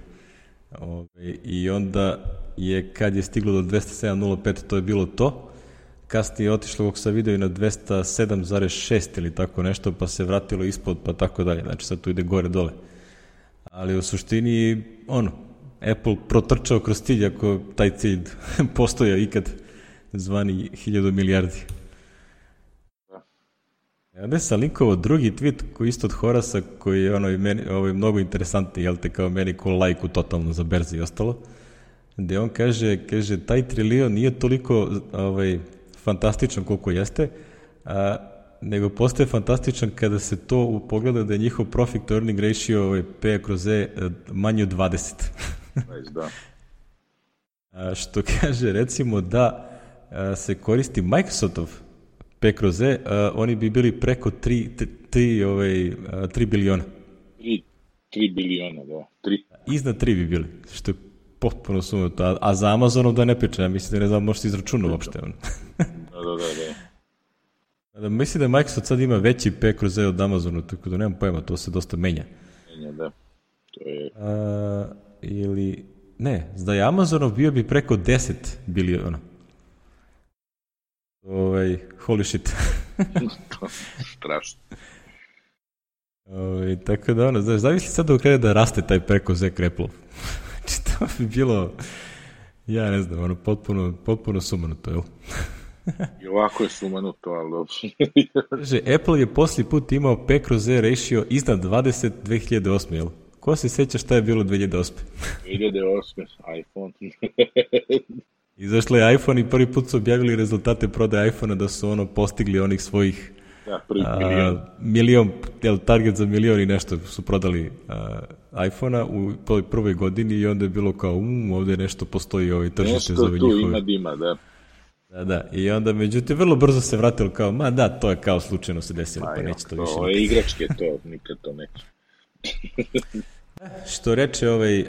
Ovaj, I onda je, kad je stiglo do 207.05, to je bilo to. Kasnije je otišlo, kako sam video, i na 207.6 ili tako nešto, pa se vratilo ispod, pa tako dalje. Znači, sad tu ide gore-dole. Ali u suštini, ono, Apple protrčao kroz cilj, ako taj cilj postoja ikad, zvani 1000 milijardi. Ja onda sam linkovao drugi tweet koji isto od Horasa, koji je ono, meni, ovaj, mnogo interesantni, jel te, kao meni ko lajku totalno za berzi i ostalo, gde on kaže, kaže, taj trilion nije toliko ovaj, fantastičan koliko jeste, a, nego postaje fantastičan kada se to pogleda da je njihov profit to earning ratio ovaj, P kroz E eh, manji od 20. Već, da. A, što kaže recimo da a, se koristi Microsoftov P kroz E, a, oni bi bili preko 3, 3, ovaj, a, 3 biliona. 3, 3 biliona, da. 3. Iznad 3 bi bili, što je potpuno sumnuto. A, a za Amazonov da ne pričam, ja mislim da ne znam, možete izračunati uopšte. ono. Da, da, da, da. Da, mislim da Microsoft sad ima veći P kroz E od Amazonu, tako da nemam pojma, to se dosta menja. Menja, da. To je... A, ili ne, da je Amazonov bio bi preko 10 biliona. Ovaj, holy shit. Strašno. Ovaj, tako da ono, znaš, zavisli sad krene da raste taj preko Zek Apple. znači, to bi bilo, ja ne znam, ono, potpuno, potpuno sumanuto, jel? I ovako je sumanuto, ali dobro. Apple je posli put imao P kroz E ratio iznad 20 2008, jel? Ko se seća šta je bilo 2008? 2008. iPhone. Izašlo je iPhone i prvi put su objavili rezultate prodaje iPhone-a da su ono postigli onih svojih Da, prvi milion. milion, jel, target za milion i nešto su prodali a, iPhone-a u toj prvoj godini i onda je bilo kao, um, ovde nešto postoji ovaj tržište za ove Nešto tu njihove. ima dima, da. Da, da, i onda međutim vrlo brzo se vratilo kao, ma da, to je kao slučajno se desilo, pa, Pa, neće to više. ove igračke, to, nikad to neće. Što reče ovaj,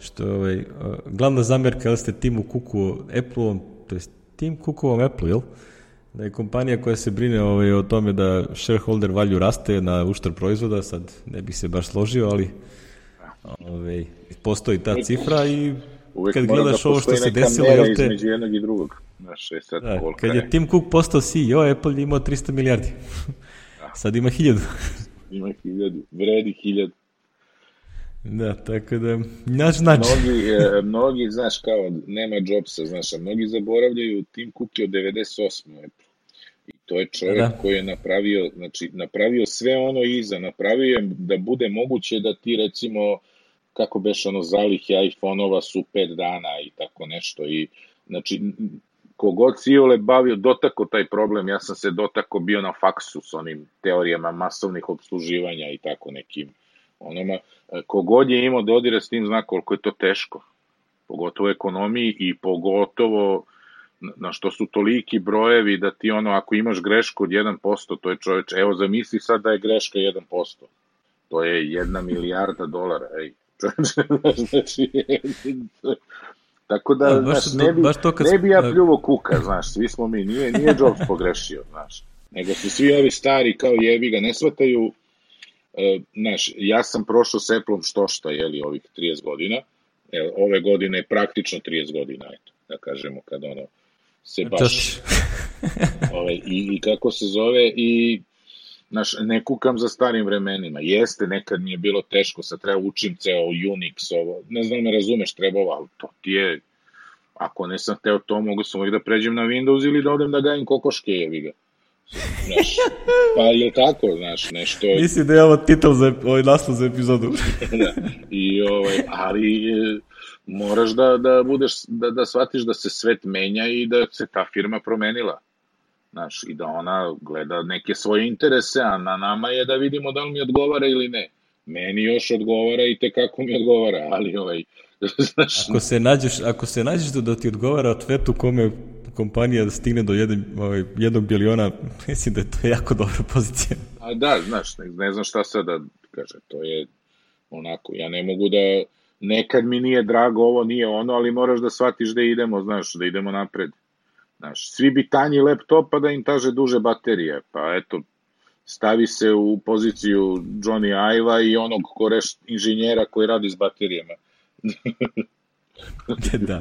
što ovaj, glavna zamjerka, jel ste Timu Kuku Apple-om, to je Tim Kukovom Apple, jel? Da je kompanija koja se brine ovaj, o tome da shareholder value raste na uštar proizvoda, sad ne bih se baš složio, ali ovaj, postoji ta cifra i Uvek kad mora gledaš da ovo što se desilo, jel te, između jednog i drugog. Znaš, je sad da, kolika kad je Tim Cook postao CEO, Apple je imao 300 milijardi. Sad ima 1000. Ima hiljadu, vredi hiljadu. Da, tako da, naš znači. Mnogi, e, mnogi, znaš, kao, nema Jobsa, znaš, a mnogi zaboravljaju Tim Cook je od 98. Apple. I to je čovjek Da. koji je napravio, znači, napravio sve ono iza, napravio je da bude moguće da ti, recimo, kako beš ono, zalihe iPhone-ova su pet dana i tako nešto. I, znači, kogod si ole bavio, dotako taj problem, ja sam se dotako bio na faksu s onim teorijama masovnih obsluživanja i tako nekim onoma, e, kogod je imao dodire s tim zna koliko je to teško, pogotovo u ekonomiji i pogotovo na- što su toliki brojevi da ti ono, ako imaš grešku od 1%, to je čoveč, evo zamisli sad da je greška 1%, to je jedna milijarda dolara, ej, znači, tako da, Da, baš znaš, ne bi, baš to kad ne bi ja da. pljuvo kuka, znaš, svi smo mi, nije, nije Jobs pogrešio, znaš, nego su svi ovi stari kao jebi ga, ne shvataju, znaš, ja sam prošao s Apple-om što šta, jeli, ovih 30 godina, e, ove godine je praktično 30 godina, eto, da kažemo, kad ono, se baš, Čast. ovaj, i, i kako se zove, i, znaš, ne kukam za starim vremenima, jeste, nekad mi je bilo teško, sad treba učim ceo Unix, ovo, ne znam, ne razumeš, trebalo, ali to ti je, ako ne sam hteo to, mogu sam uvijek da pređem na Windows ili da odem da gajim kokoške, jevi ga. Znaš, pa je tako, znaš, nešto... Mislim da je ovo titel za, ovaj naslov za epizodu. da. I, ovaj, ali e, moraš da, da budeš, da, da shvatiš da se svet menja i da se ta firma promenila. Znaš, i da ona gleda neke svoje interese, a na nama je da vidimo da li mi odgovara ili ne. Meni još odgovara i te kako mi odgovara, ali ovaj, znaš, Ako se nađeš, ako se nađeš da, da ti odgovara od tweetu kome kompanija stigne do jedan, ovaj, jednog biliona, mislim da je to jako dobra pozicija. A da, znaš, ne, ne znam šta sad da kaže, to je onako, ja ne mogu da, nekad mi nije drago ovo, nije ono, ali moraš da shvatiš da idemo, znaš, da idemo napred. Znaš, svi bi tanji laptopa da im taže duže baterije, pa eto, stavi se u poziciju Johnny Iva i onog koreš inženjera koji radi s baterijama. da,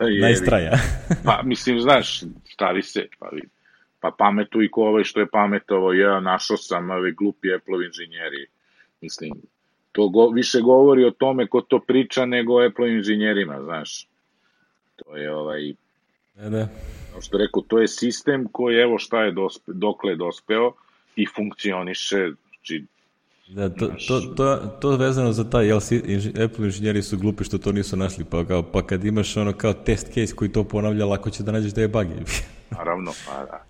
Jevi. najstraja. Pa, mislim, znaš, stavi se, pa, vidi. pa pametuj ko ovaj što je pametovo, ja našao sam ove glupi Apple inženjeri. Mislim, to go, više govori o tome ko to priča nego o Apple inženjerima, znaš. To je ovaj, Da, da. kao što rekao, to je sistem koji evo šta je dospe, dokle je dospeo i funkcioniše, znači, Da, to, to, to, to vezano za taj, jel, si, inž, Apple inženjeri su glupi što to nisu našli, pa, kao, pa kad imaš ono kao test case koji to ponavlja, lako će da nađeš da je bug. naravno, pa da.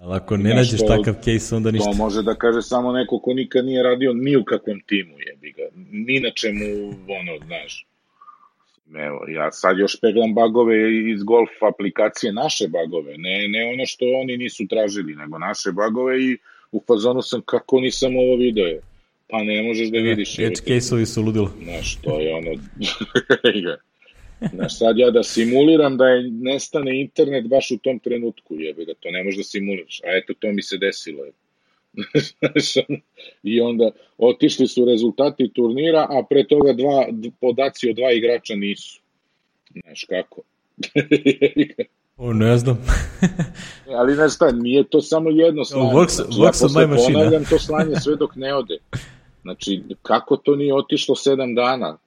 Ali ako ne nađeš to- takav case, onda ništa. To može da kaže samo neko ko nikad nije radio ni u kakvom timu, jebi ga. Ni na čemu, ono, znaš. Evo, ja sad još peglam bagove iz golf aplikacije, naše bagove, ne, ne ono što oni nisu tražili, nego naše bagove i u fazonu sam kako nisam ovo video. Pa ne možeš da vidiš. evo Edge case-ovi su ludilo. Znaš, to je ono... Znaš, sad ja da simuliram da je nestane internet baš u tom trenutku, jebe ga, to ne možeš da simuliraš. A eto, to mi se desilo. Je. I onda otišli su rezultati turnira, a pre toga dva, podaci od dva igrača nisu. Znaš kako? o, ne znam. E, ali ne šta, nije to samo jedno slanje. Works, znači, works ja machine. ponavljam to slanje sve dok ne ode. Znači, kako to nije otišlo sedam dana?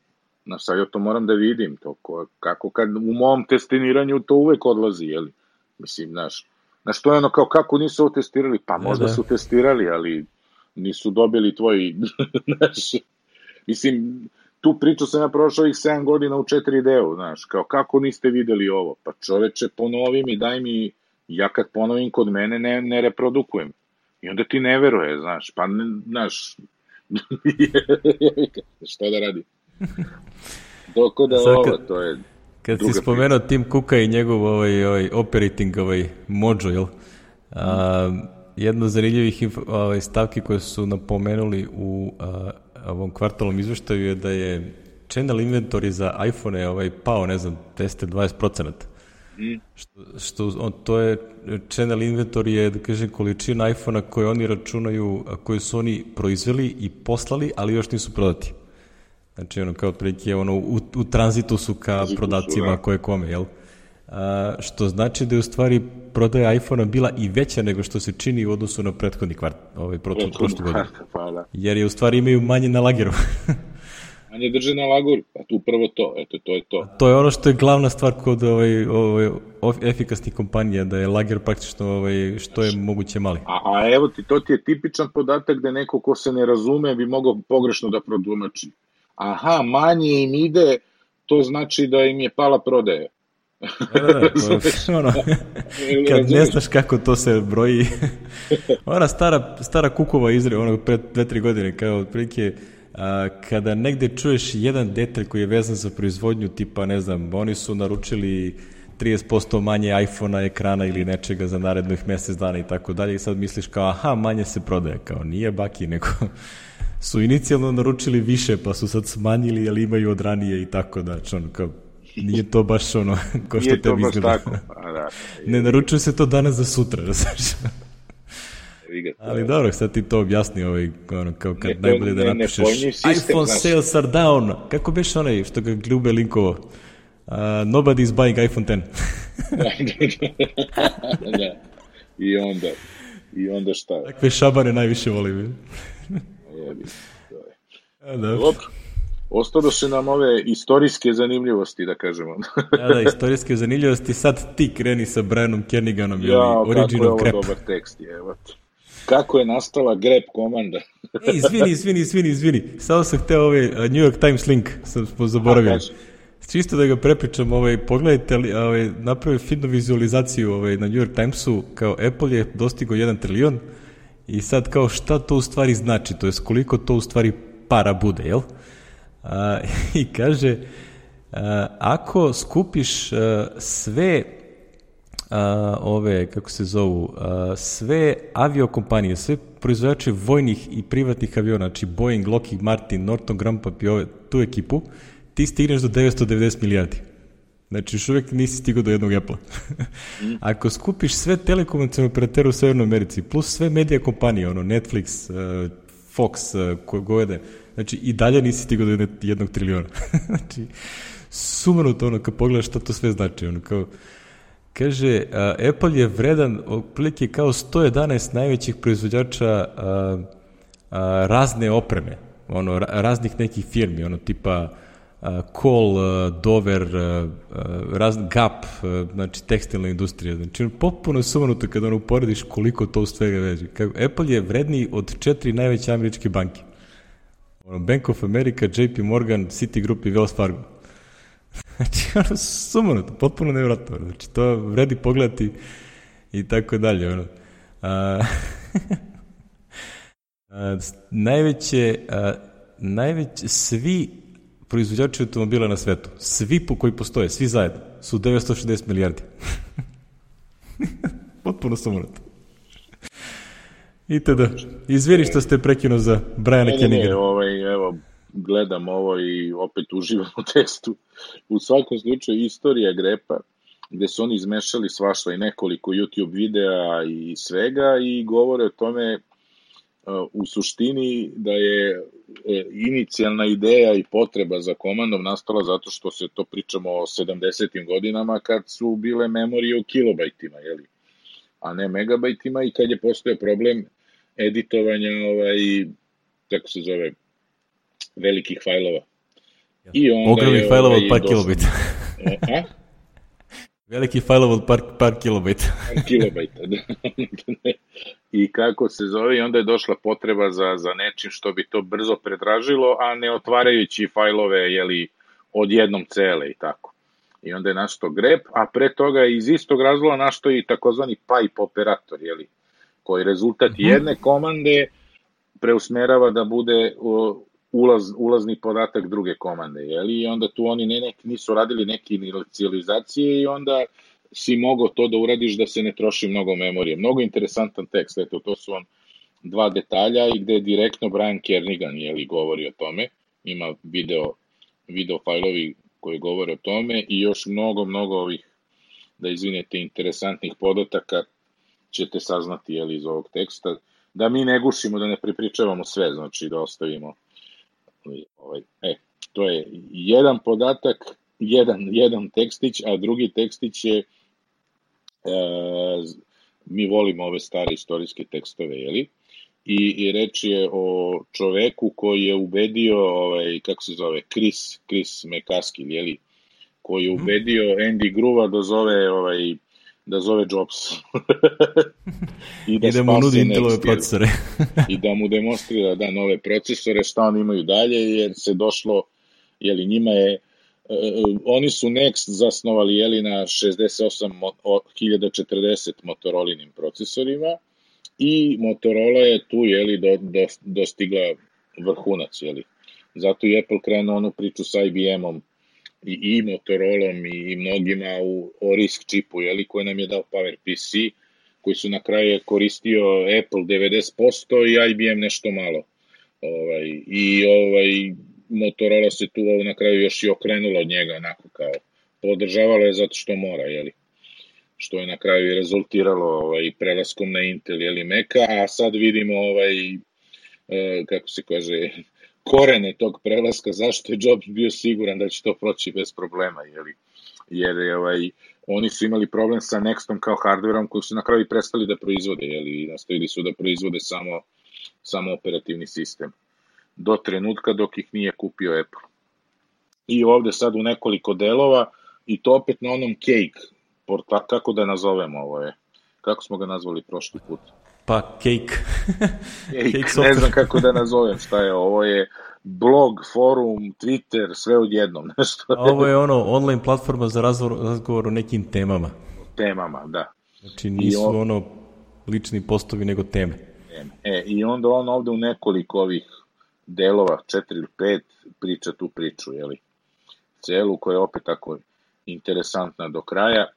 Znaš, sad ja to moram da vidim. To, ko, kako kad u mom testiniranju to uvek odlazi, jeli? Mislim, znaš, znaš, to je ono kao kako nisu ovo testirali? Pa možda da. su testirali, ali nisu dobili tvoji, znaš, mislim, tu priču sam ja prošao ih 7 godina u 4D-u, znaš, kao kako niste videli ovo? Pa čoveče, ponovi mi, daj mi, ja kad ponovim kod mene ne, ne reprodukujem. I onda ti ne veruje, znaš, pa, ne, znaš, šta da radi? Doko da Sad ovo, to je Kad si spomenuo Tim Cooka i njegov ovaj, ovaj operating ovaj mojo, jel? A, jedno od zanimljivih ovaj, stavki koje su napomenuli u a, ovom kvartalnom izveštaju je da je channel inventory za iPhone ovaj, pao, ne znam, 10-20%. Što, što on, to je channel inventory je, da kažem, količina iPhone-a koje oni računaju, koje su oni proizveli i poslali, ali još nisu prodati. Znači, ono, kao otprilike, ono, u, u tranzitu su ka prodavcima da. koje kome, jel? A, što znači da je u stvari prodaja iPhone-a bila i veća nego što se čini u odnosu na prethodni kvart, ovaj, prošlu, prošlu godinu. Pa da. Jer je u stvari imaju manje na lageru. Manje drže na lagur, pa tu prvo to, eto, to je to. to je ono što je glavna stvar kod ovaj, ovaj, efikasnih kompanija, da je lager praktično ovaj, što je moguće mali. A, a evo ti, to ti je tipičan podatak da neko ko se ne razume bi mogao pogrešno da produmači. Aha, manje im ide, to znači da im je pala prodaja. Da, da, da, to ono, kad ne znaš kako to se broji. Ona stara, stara kukova izre, ono pre dve, tri godine, kao otprilike, a, kada negde čuješ jedan detalj koji je vezan za proizvodnju, tipa, ne znam, oni su naručili 30% manje iPhone-a, ekrana ili nečega za narednih mesec dana i tako dalje i sad misliš kao, aha, manje se prodaje, kao nije baki, nego su inicijalno naručili više, pa su sad smanjili, ali imaju od ranije i tako da, znači, ono, kao, nije to baš ono, ko što Nije to tebi baš izgleda. tako. A, da, Ne naručuje se to danas za sutra, znaš. ga to Ali dobro, sad ti to objasni ovaj, ono, kao kad Ne, to najbolje da ne- napišeš nepojmljiv sistem, iPhone znaš. sales are down. Kako biš onaj što ga Gljube linkovo? Uh, nobody is buying iPhone 10. da. I onda, i onda šta? Takve šabane najviše volim. Jebi, to je. A, da. Dobro. Ostadoše nam ove istorijske zanimljivosti, da kažemo. da, da, istorijske zanimljivosti. Sad ti kreni sa Brianom Kenniganom, ja, ja, kako je original ovo crap. dobar tekst, je, evo. Kako je nastala grep komanda? Ej, izvini, izvini, izvini, izvini. Samo sam hteo ovaj uh, New York Times link, sam smo zaboravili. Čisto da ga prepričam, ovaj, pogledajte, li, ovaj, napravio fitnu vizualizaciju ovaj, na New York Timesu, kao Apple je dostigo 1 trilion i sad kao šta to u stvari znači, to je koliko to u stvari para bude, jel? A, I kaže, a, ako skupiš a, sve a, ove, kako se zovu, a, sve aviokompanije, sve proizvođače vojnih i privatnih aviona, znači Boeing, Lockheed Martin, Norton Grumpup i ove, tu ekipu, ti stigneš do 990 milijardi. Znači, još uvijek nisi stigao do jednog Apple. Ako skupiš sve telekomunikacijne operatere u Severnoj Americi, plus sve medija kompanije, ono, Netflix, Fox, koje govede, znači, i dalje nisi stigao do jedne, jednog triliona. znači, sumanuto, ono, kad pogledaš šta to sve znači, ono, kao, Kaže, uh, Apple je vredan otprilike kao 111 najvećih proizvođača uh, uh, razne opreme, ono, ra raznih nekih firmi, ono tipa uh, Dover, raz, Gap, znači tekstilna industrija. Znači, potpuno sumanuto kada ono uporediš koliko to svega. Kako, Apple je vredniji od četiri najveće američke banke. Ono, Bank of America, JP Morgan, Citigroup i Wells Fargo. Znači, ono, sumanuto, potpuno nevratno. Znači, to vredi pogledati i tako dalje. Ono. A, a, najveće, a, najveće, svi proizvođači automobila na svetu, svi po koji postoje, svi zajedno, su 960 milijardi. potpuno sumanuto. I tada, izvini što ste prekinuo za Briana Ne, ne, ne, ovaj, evo, gledam ovo i opet uživam u testu. U svakom slučaju, istorija Grepa, gde su oni izmešali svašta i nekoliko YouTube videa i svega i govore o tome u suštini da je e, inicijalna ideja i potreba za komandom nastala zato što se to pričamo o 70. godinama kad su bile memorije u kilobajtima, jeli? A ne megabajtima i kad je postao problem editovanja ovaj, tako se zove, velikih fajlova. I onda Ogromnih fajlova ovaj, od par kilobita. a? Veliki fajlov od par, par kilobajta. par kilobajta, da. I kako se zove, i onda je došla potreba za, za nečim što bi to brzo predražilo, a ne otvarajući fajlove, jeli, odjednom cele i tako. I onda je našto grep, a pre toga je iz istog razloga našto i takozvani pipe operator, jeli, koji rezultat -hmm. jedne komande preusmerava da bude ulaz, ulazni podatak druge komande, jeli? I onda tu oni ne, ne, nisu radili neke inicializacije i onda si mogao to da uradiš da se ne troši mnogo memorije. Mnogo interesantan tekst, eto, to su on dva detalja i gde je direktno Brian Kernigan jeli, govori o tome, ima video, video fajlovi koji govore o tome i još mnogo, mnogo ovih, da izvinete, interesantnih podataka ćete saznati jeli, iz ovog teksta. Da mi ne gušimo, da ne pripričavamo sve, znači da ostavimo Ovaj, e, to je jedan podatak, jedan, jedan tekstić, a drugi tekstić je, e, mi volimo ove stare istorijske tekstove, jeli? I, i reč je o čoveku koji je ubedio, ovaj, kako se zove, Chris, Chris McCaskill, jeli? koji je mhm. ubedio Andy Gruva da zove ovaj, da zove Jobs. I da, I da mu nudi Intelove procesore. I da mu demonstrira da nove procesore, šta oni imaju dalje, jer se došlo, jeli njima je, uh, oni su Next zasnovali jeli na 68.040 Motorolinim procesorima i Motorola je tu jeli do, do, dostigla vrhunac, jeli. Zato i Apple krenuo onu priču sa IBM-om i, i Motorolom i, i mnogima u, o RISC čipu, jeli, koji nam je dao PowerPC, koji su na kraju koristio Apple 90% i IBM nešto malo. Ovaj, I ovaj, Motorola se tu na kraju još i okrenula od njega, onako kao podržavalo je zato što mora, jeli što je na kraju i rezultiralo ovaj, prelaskom na Intel ili Meka, a sad vidimo ovaj, e, kako se kaže, korene tog prelaska, zašto je Jobs bio siguran da će to proći bez problema, jeli? jer je, ovaj, oni su imali problem sa Nextom kao hardverom koji su na kraju prestali da proizvode, jeli, nastavili su da proizvode samo, samo operativni sistem. Do trenutka dok ih nije kupio Apple. I ovde sad u nekoliko delova, i to opet na onom cake, porta, kako da nazovemo ovo je, kako smo ga nazvali prošli put? Pa, cake. cake, cake ne znam kako da nazovem šta je, ovo je blog, forum, Twitter, sve odjednom. Nešto. A ovo je ono, online platforma za razgovor, razgovor o nekim temama. Temama, da. Znači nisu on, ono lični postovi, nego teme. E, i onda on ovde u nekoliko ovih delova, četiri ili pet, priča tu priču, jeli? Celu koja je opet tako interesantna do kraja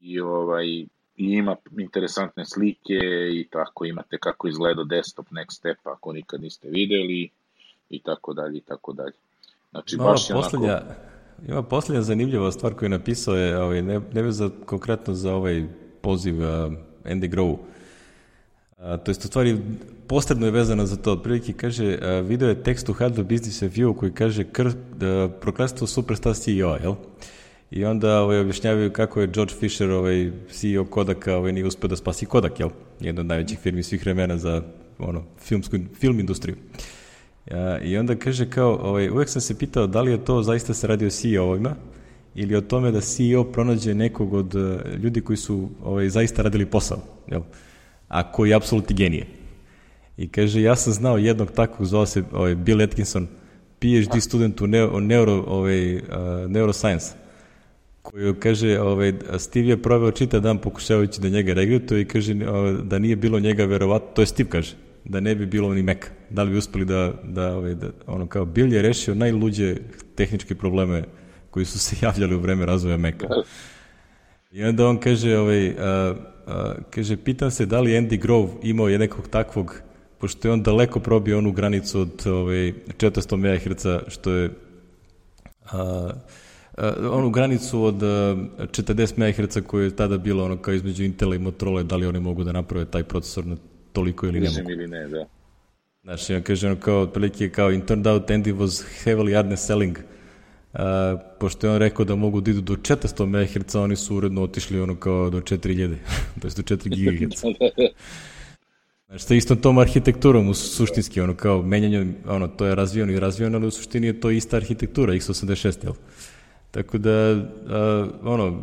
i ovaj i ima interesantne slike i tako imate kako izgleda desktop next step ako nikad niste videli i tako dalje i tako dalje. Znači, ima baš je poslednja, onako... Ima poslednja zanimljiva stvar koju je napisao je, ovaj, ne, ne za, konkretno za ovaj poziv uh, Andy Grove, uh, to jest u stvari postredno je vezana za to. Otprilike kaže, uh, video je tekst u Harvard Business Review koji kaže kr, uh, prokletstvo superstar CEO, jel? I onda ovaj, objašnjavaju kako je George Fisher, ovaj, CEO Kodaka, ovaj, nije uspio da spasi Kodak, jel? Jedna od najvećih firmi svih vremena za ono, filmsku, film industriju. Ja, I onda kaže kao, ovaj, uvek sam se pitao da li je to zaista se radi o CEO-ovima ili o tome da CEO pronađe nekog od uh, ljudi koji su ovaj, zaista radili posao, jel? a koji je apsolutni genije. I kaže, ja sam znao jednog takvog, zove se ovaj, Bill Atkinson, PhD student u neuro, ovaj, uh, neuroscience koju kaže, ovaj, Steve je proveo čita dan pokušavajući da njega regrutuje i kaže ovaj, da nije bilo njega verovatno, to je Steve kaže, da ne bi bilo ni Meka. Da li bi uspeli da, da, ovaj, da ono kao Bill je rešio najluđe tehničke probleme koji su se javljali u vreme razvoja Meka. I onda on kaže, ovaj, a, a, kaže, pitam se da li Andy Grove imao je nekog takvog, pošto je on daleko probio onu granicu od ovaj, 400 MHz, što je a, uh, onu granicu od uh, 40 MHz koja je tada bilo ono kao između Intela i Motorola, da li oni mogu da naprave taj procesor na toliko ili ne mogu. ili ne, da. Znaš, ja kaže ono kao, otprilike kao, in turned out Andy was heavily underselling, uh, pošto je on rekao da mogu da idu do 400 MHz, oni su uredno otišli ono kao do 4000, to je do 4 GHz. Znaš, sa istom tom arhitekturom, u suštinski, ono kao menjanje, ono, to je razvijeno i razvijeno, ali u suštini je to ista arhitektura, x86, jel? Tako da, uh, ono, uh,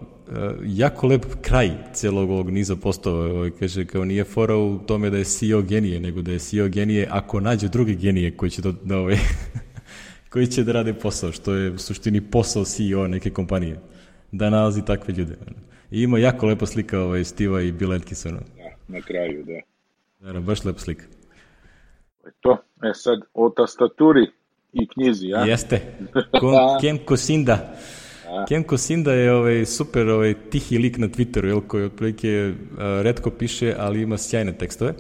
jako lep kraj celog ovog niza postova, ovaj, kaže, kao nije fora u tome da je CEO genije, nego da je CEO genije ako nađe druge genije koji će da, da ovaj, koji će da rade posao, što je u suštini posao CEO neke kompanije, da nalazi takve ljude. I ima jako lepa slika ovaj, Stiva i Bill Atkinsona. Da, na kraju, da. Naravno, baš lepa slika. To je to. E sad, o tastaturi i knjizi, ja? Jeste. Kon, Ken Kosinda. Ken Kosinda je ovaj, super ovaj, tihi lik na Twitteru, jel, koji otprilike a, redko piše, ali ima sjajne tekstove.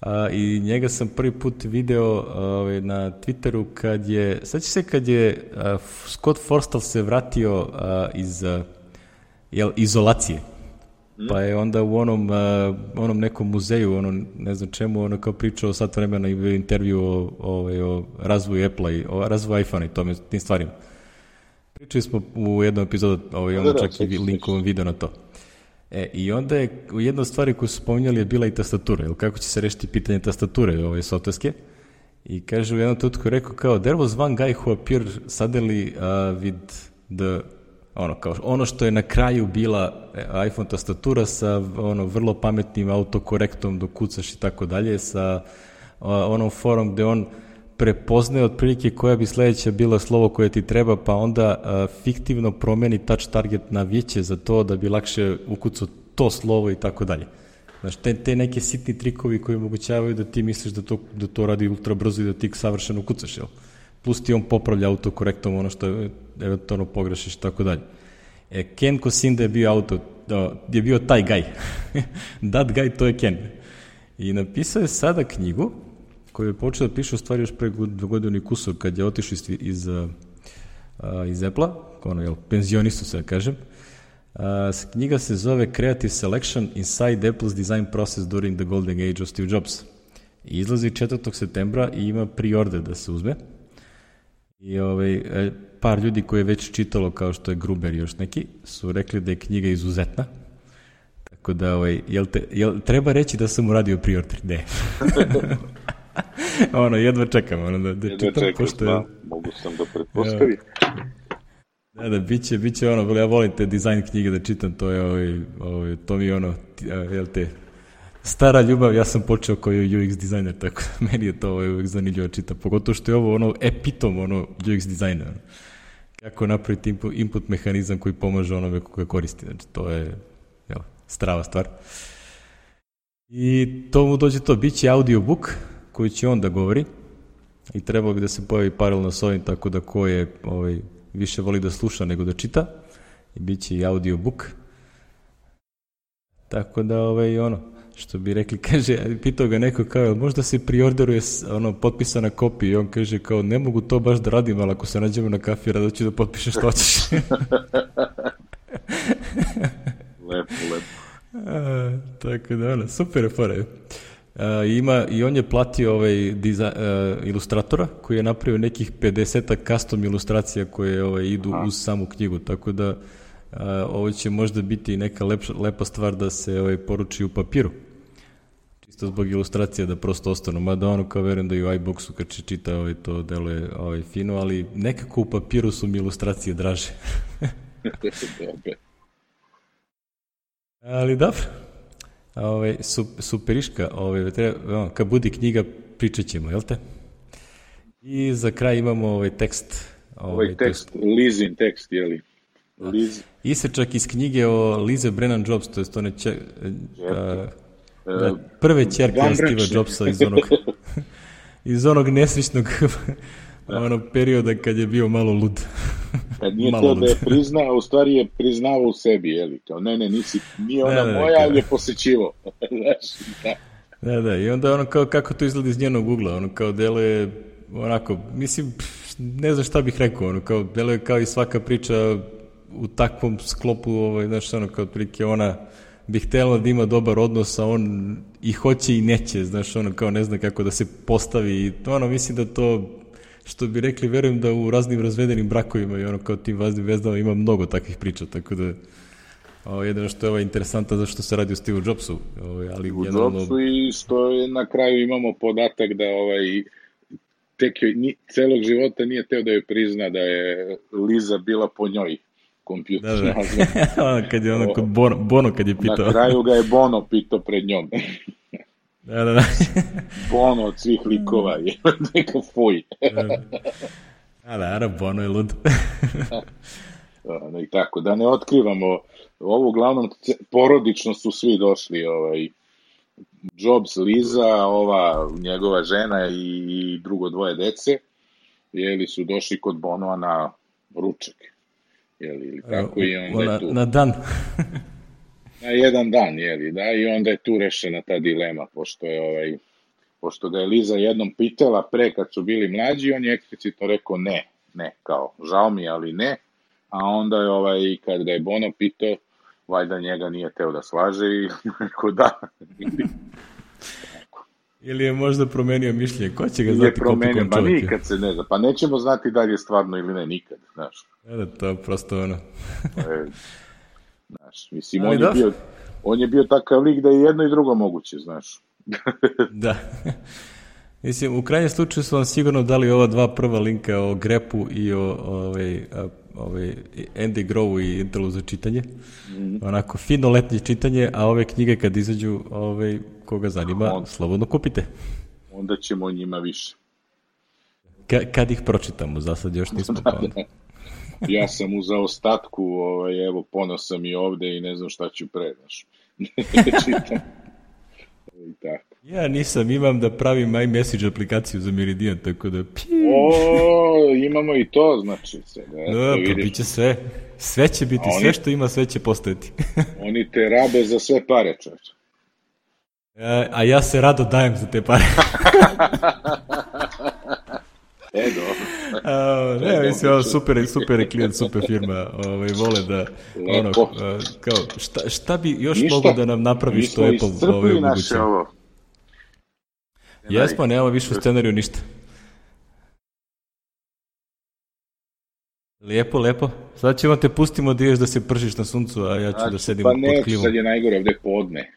A, I njega sam prvi put video ovaj, na Twitteru kad je, sad se kad je a, Scott Forstall se vratio a, iz a, jel, izolacije. Pa je onda u onom, uh, onom nekom muzeju, ono, ne znam čemu, ono kao pričao sat vremena i bio intervju o, o, o razvoju Apple-a i o razvoju iPhone-a i tome, tim stvarima. Pričali smo u jednom epizodu, ovaj, onda Da, da, čak i linkovom video na to. E, i onda je u jedna od stvari koju su spominjali je bila i tastatura, ili kako će se rešiti pitanje tastature ove softverske. I kaže u jednom tutku je rekao kao, there was one guy who appeared suddenly uh, with the ono kao ono što je na kraju bila e, iPhone tastatura sa ono vrlo pametnim autokorektom do kucaš i tako dalje sa a, onom forom gde on prepoznaje otprilike koja bi sledeća bila slovo koje ti treba, pa onda a, fiktivno promeni touch target na vijeće za to da bi lakše ukucao to slovo i tako dalje. Znaš, te, te neke sitni trikovi koji omogućavaju da ti misliš da to, da to radi ultra brzo i da ti savršeno kucaš, jel? Plus ti on popravlja autokorektom ono što eventualno pogrešiš i tako dalje. E, Ken Kosinda je bio auto, da, je bio taj gaj. That guy, to je Ken. I napisao je sada knjigu, koju je počeo da piše u stvari još pre godinu i kusur, kad je otišao iz, iz, iz Apple-a, ono, jel, penzionistu se da kažem, a, knjiga se zove Creative Selection Inside Apple's Design Process During the Golden Age of Steve Jobs. I izlazi 4. septembra i ima pre-order da se uzme. I ovaj, e, par ljudi koji je već čitalo, kao što je Gruber još neki, su rekli da je knjiga izuzetna. Tako da, ovaj, jel, te, jel treba reći da sam uradio pre-order? Ne. ono, jedva čekam, ono, da, da Jedva čitam, čekaš, pošto je... da, mogu sam da pretpostavim. Da, da, biće, biće ono, ja volim te dizajn knjige da čitam, to je, ovaj, ovaj, to mi je ono, jel te, stara ljubav, ja sam počeo kao UX dizajner, tako da meni je to ovaj, uvijek zanimljivo da čitam, pogotovo što je ovo ono epitom ono UX dizajna. Ono. Kako napraviti input, input mehanizam koji pomaže onome koga koristi, znači to je jel, strava stvar. I to mu dođe to, bit će audiobook koji će on da govori i trebalo bi da se pojavi paralelno s ovim, tako da ko je ovaj, više voli da sluša nego da čita, i bit će i audiobook. Tako da, ovaj, ono, što bi rekli, kaže, pitao ga neko kao, "Jel možda se priorderuje ono, potpisana kopija i on kaže kao, ne mogu to baš da radim, ali ako se nađemo na kafi, rado ću da potpišeš što hoćeš. Lepo, lepo. A, tako da, ono, super je fora. A, ima, I on je platio ovaj diza, a, ilustratora koji je napravio nekih 50 custom ilustracija koje ovaj, idu uz samu knjigu, tako da a, ovo će možda biti neka lepša, lepa stvar da se ovaj, poruči u papiru. Čisto zbog ilustracija da prosto ostanu, mada ono kao verujem da i u iBoxu kad će čita ovaj, to deluje ovaj, fino, ali nekako u papiru su mi ilustracije draže. Ali dobro. Ove, su, superiška, ove, treba, kad budi knjiga, pričat ćemo, jel te? I za kraj imamo ovaj tekst. Ovaj tekst, Lizin tekst, jeli? Liz, Isečak iz knjige o Lize Brennan Jobs, to je to ne će, a, e, da, prve čerke Steve. Jobsa iz onog, iz onog nesrećnog onog perioda kad je bio malo lud. Kad nije Malo to da je prizna, a u stvari je priznao u sebi, jeli? Kao, ne, ne, nisi, nije ona Ne, moja, ali je posećivo. Znaš, da. Da, da, i onda ono kao kako to izgleda iz njenog ugla, ono kao deluje onako, mislim, pff, ne znam šta bih rekao, ono kao deluje kao i svaka priča u takvom sklopu, ovaj, znaš, ono kao otprilike ona bi htjela da ima dobar odnos, a on i hoće i neće, znaš, ono kao ne zna kako da se postavi i ono, mislim da to što bi rekli, verujem da u raznim razvedenim brakovima i ono kao tim vaznim vezdama ima mnogo takvih priča, tako da o, jedino što je ovo interesantno zašto se radi o Steve Jobsu. O, ali U generalno, Jobsu i što je na kraju imamo podatak da ovaj tek joj ni, celog života nije teo da joj prizna da je Liza bila po njoj kompjuter. da, da. kad je ono kod Bono, Bono kad je pitao. Na kraju ga je Bono pitao pred njom. da, da, da. Bono od svih likova je neka fuj. A da, da, Bono je lud. I tako, da ne otkrivamo, ovo uglavnom porodično su svi došli, ovaj, Jobs, Liza, ova njegova žena i, drugo dvoje dece, jeli su došli kod Bonoa na ručak. Jeli, ili tako, i onda na, tu, na dan. Na jedan dan, jeli, da, i onda je tu rešena ta dilema, pošto je ovaj, pošto ga je Liza jednom pitala pre kad su bili mlađi, on je eksplicitno rekao ne, ne, kao, žao mi, je, ali ne, a onda je ovaj, kad ga je Bono pitao, valjda njega nije teo da slaže i rekao da. Ili je možda promenio mišljenje, ko će ga je znati koliko promenio, pa je? nikad se ne zna, pa nećemo znati da li je stvarno ili ne, nikad, znaš. Da, da, to je prosto ono. Je, znaš, mislim, Ali on je, da. bio, on je bio takav lik da je jedno i drugo moguće, znaš. Da. Mislim, u krajnjem slučaju su vam sigurno dali ova dva prva linka o Grepu i o ovaj, ovaj Andy Grovu i Intelu za čitanje. Mhm. Onako, fino letnje čitanje, a ove knjige kad izađu, ovaj, koga zanima, On- slobodno kupite. Onda ćemo o njima više. Ka, kad ih pročitamo, za sad još nismo pa onda. Ja sam u zaostatku, ovaj, evo, ponosan i ovde i ne znam šta ću pre, znaš. I tako. Ja nisam, imam da pravim iMessage aplikaciju za Meridian, tako da... O, imamo i to, znači, se, da, da, da pa vidiš. bit će sve. Sve će biti, oni- sve što ima, sve će postojati. Oni te rabe za sve pare, čovječe. a, a ja se rado dajem za te pare. E, dobro. Ne, mislim, ovo super, super je klijent, super firma, ovaj, vole da, ono, Lepo. a, kao, šta, šta bi još Ništa. mogo da nam napravi što Apple ovaj, naše omogućuje? ovo. Jesmo, nemamo više u scenariju ništa. Lijepo, lepo. Sad ćemo te pustimo da da se pržiš na suncu, a ja ću da Znači, sedim pa pod ne, klimom. sad je najgore ovde podne.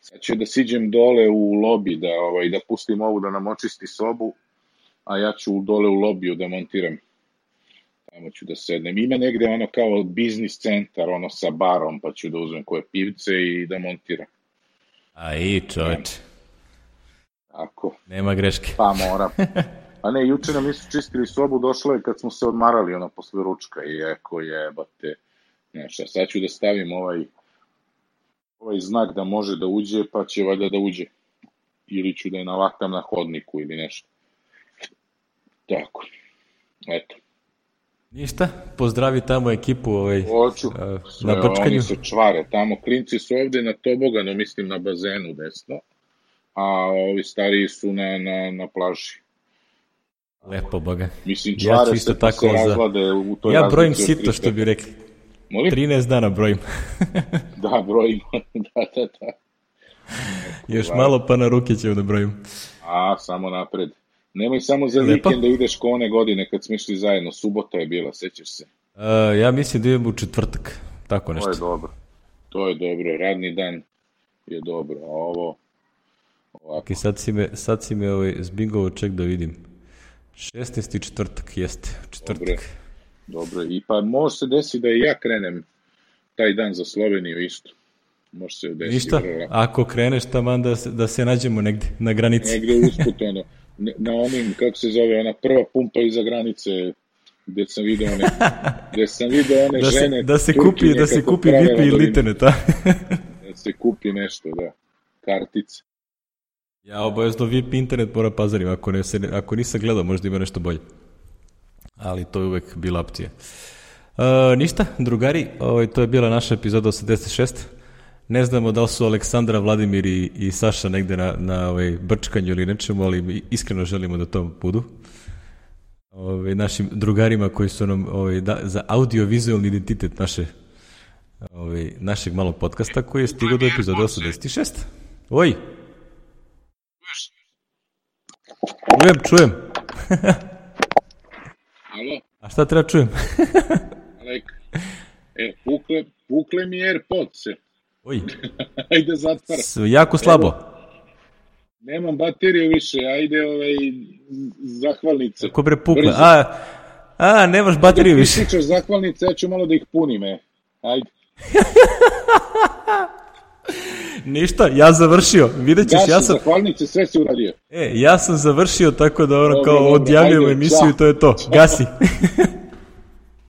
Sad ću da siđem dole u lobi, da, ovaj, da pustim ovu da nam očisti sobu, a ja ću dole u lobiju da montiram. Tamo ću da sednem. Ima negde ono kao biznis centar, ono sa barom, pa ću da uzmem koje pivce i da montiram. A i čoveč, Ako, nema greške. pa moram. A ne, juče nam nisu čistili sobu, došlo je kad smo se odmarali, ono, posle ručka i eko jebate. Znaš, a sad ću da stavim ovaj, ovaj znak da može da uđe, pa će valjda da uđe. Ili ću da je navatam na hodniku ili nešto. Tako. Eto. Ništa, pozdravi tamo ekipu ovaj, Hoću. Sve, na brčkanju. Oni se čvare tamo. Klinci su ovde na toboganu, mislim na bazenu desno. A ovi stariji su na, na, na plaži. Lepo, boga. Mislim, Ja čvare ću isto se pa tako se za- razlade u toj Ja brojim sito, 300. što bi rekli. Molim? 13 dana brojim. Da, brojimo. da, da, da. Još malo pa na ruke ćemo da brojim. A, samo napred. Nemoj samo za Lepo. vikend da ideš ko one godine kad smo išli zajedno. Subota je bila, sećaš se. Uh, ja mislim da idem u četvrtak. Tako To je nešto. dobro. To je dobro. Radni dan je dobro. A ovo... Ovako. Ok, sad si me, sad si me ovaj, zbingovo ček da vidim. 16. četvrtak, jeste. Četvrtak. Dobro. Dobro. I pa može se desiti da i ja krenem taj dan za Sloveniju isto. Može se desiti. Ništa, ako kreneš tamo da se, da se nađemo negde na granici. Negde usput, ono, na onim, kako se zove, ona prva pumpa iza granice, gde sam video one, gde sam video one Da se, žene, da se kupi, da se kupi VIP ili internet, a? Da se kupi nešto, da, kartice. Ja obavezno VIP internet mora pazarim, ako, ne, se, ako nisam gledao, možda ima nešto bolje. Ali to je uvek bila opcija. Uh, ništa, drugari, ovaj, to je bila naša epizoda 86. Ne znamo da li su Aleksandra, Vladimir i, i Saša negde na, na ovaj, brčkanju ili nečemu, ali iskreno želimo da to budu. Ovaj, našim drugarima koji su nam ovaj, da, za audio-vizualni identitet naše ovaj, našeg malog podcasta koji je stigao do epizode 86. Oj! Čujem, čujem. Alo, A šta treba čujem? Alek. E, pukle, pukle mi Airpodse. Oj, Ajde zatvara. s- jako slabo. Nemam bateriju više, ajde ovaj, zahvalnice. Ko bre pukle? Brzo. A, a, nemaš bateriju Ti više. pričaš zahvalnice, ja ću malo da ih punim, e. Ajde. Ništa, ja završio. Vidjet ćeš, Gasi ja sam, zahvalnice, sve si uradio. e, ja sam završio tako da ono kao ajde, emisiju i to je to. Gasi.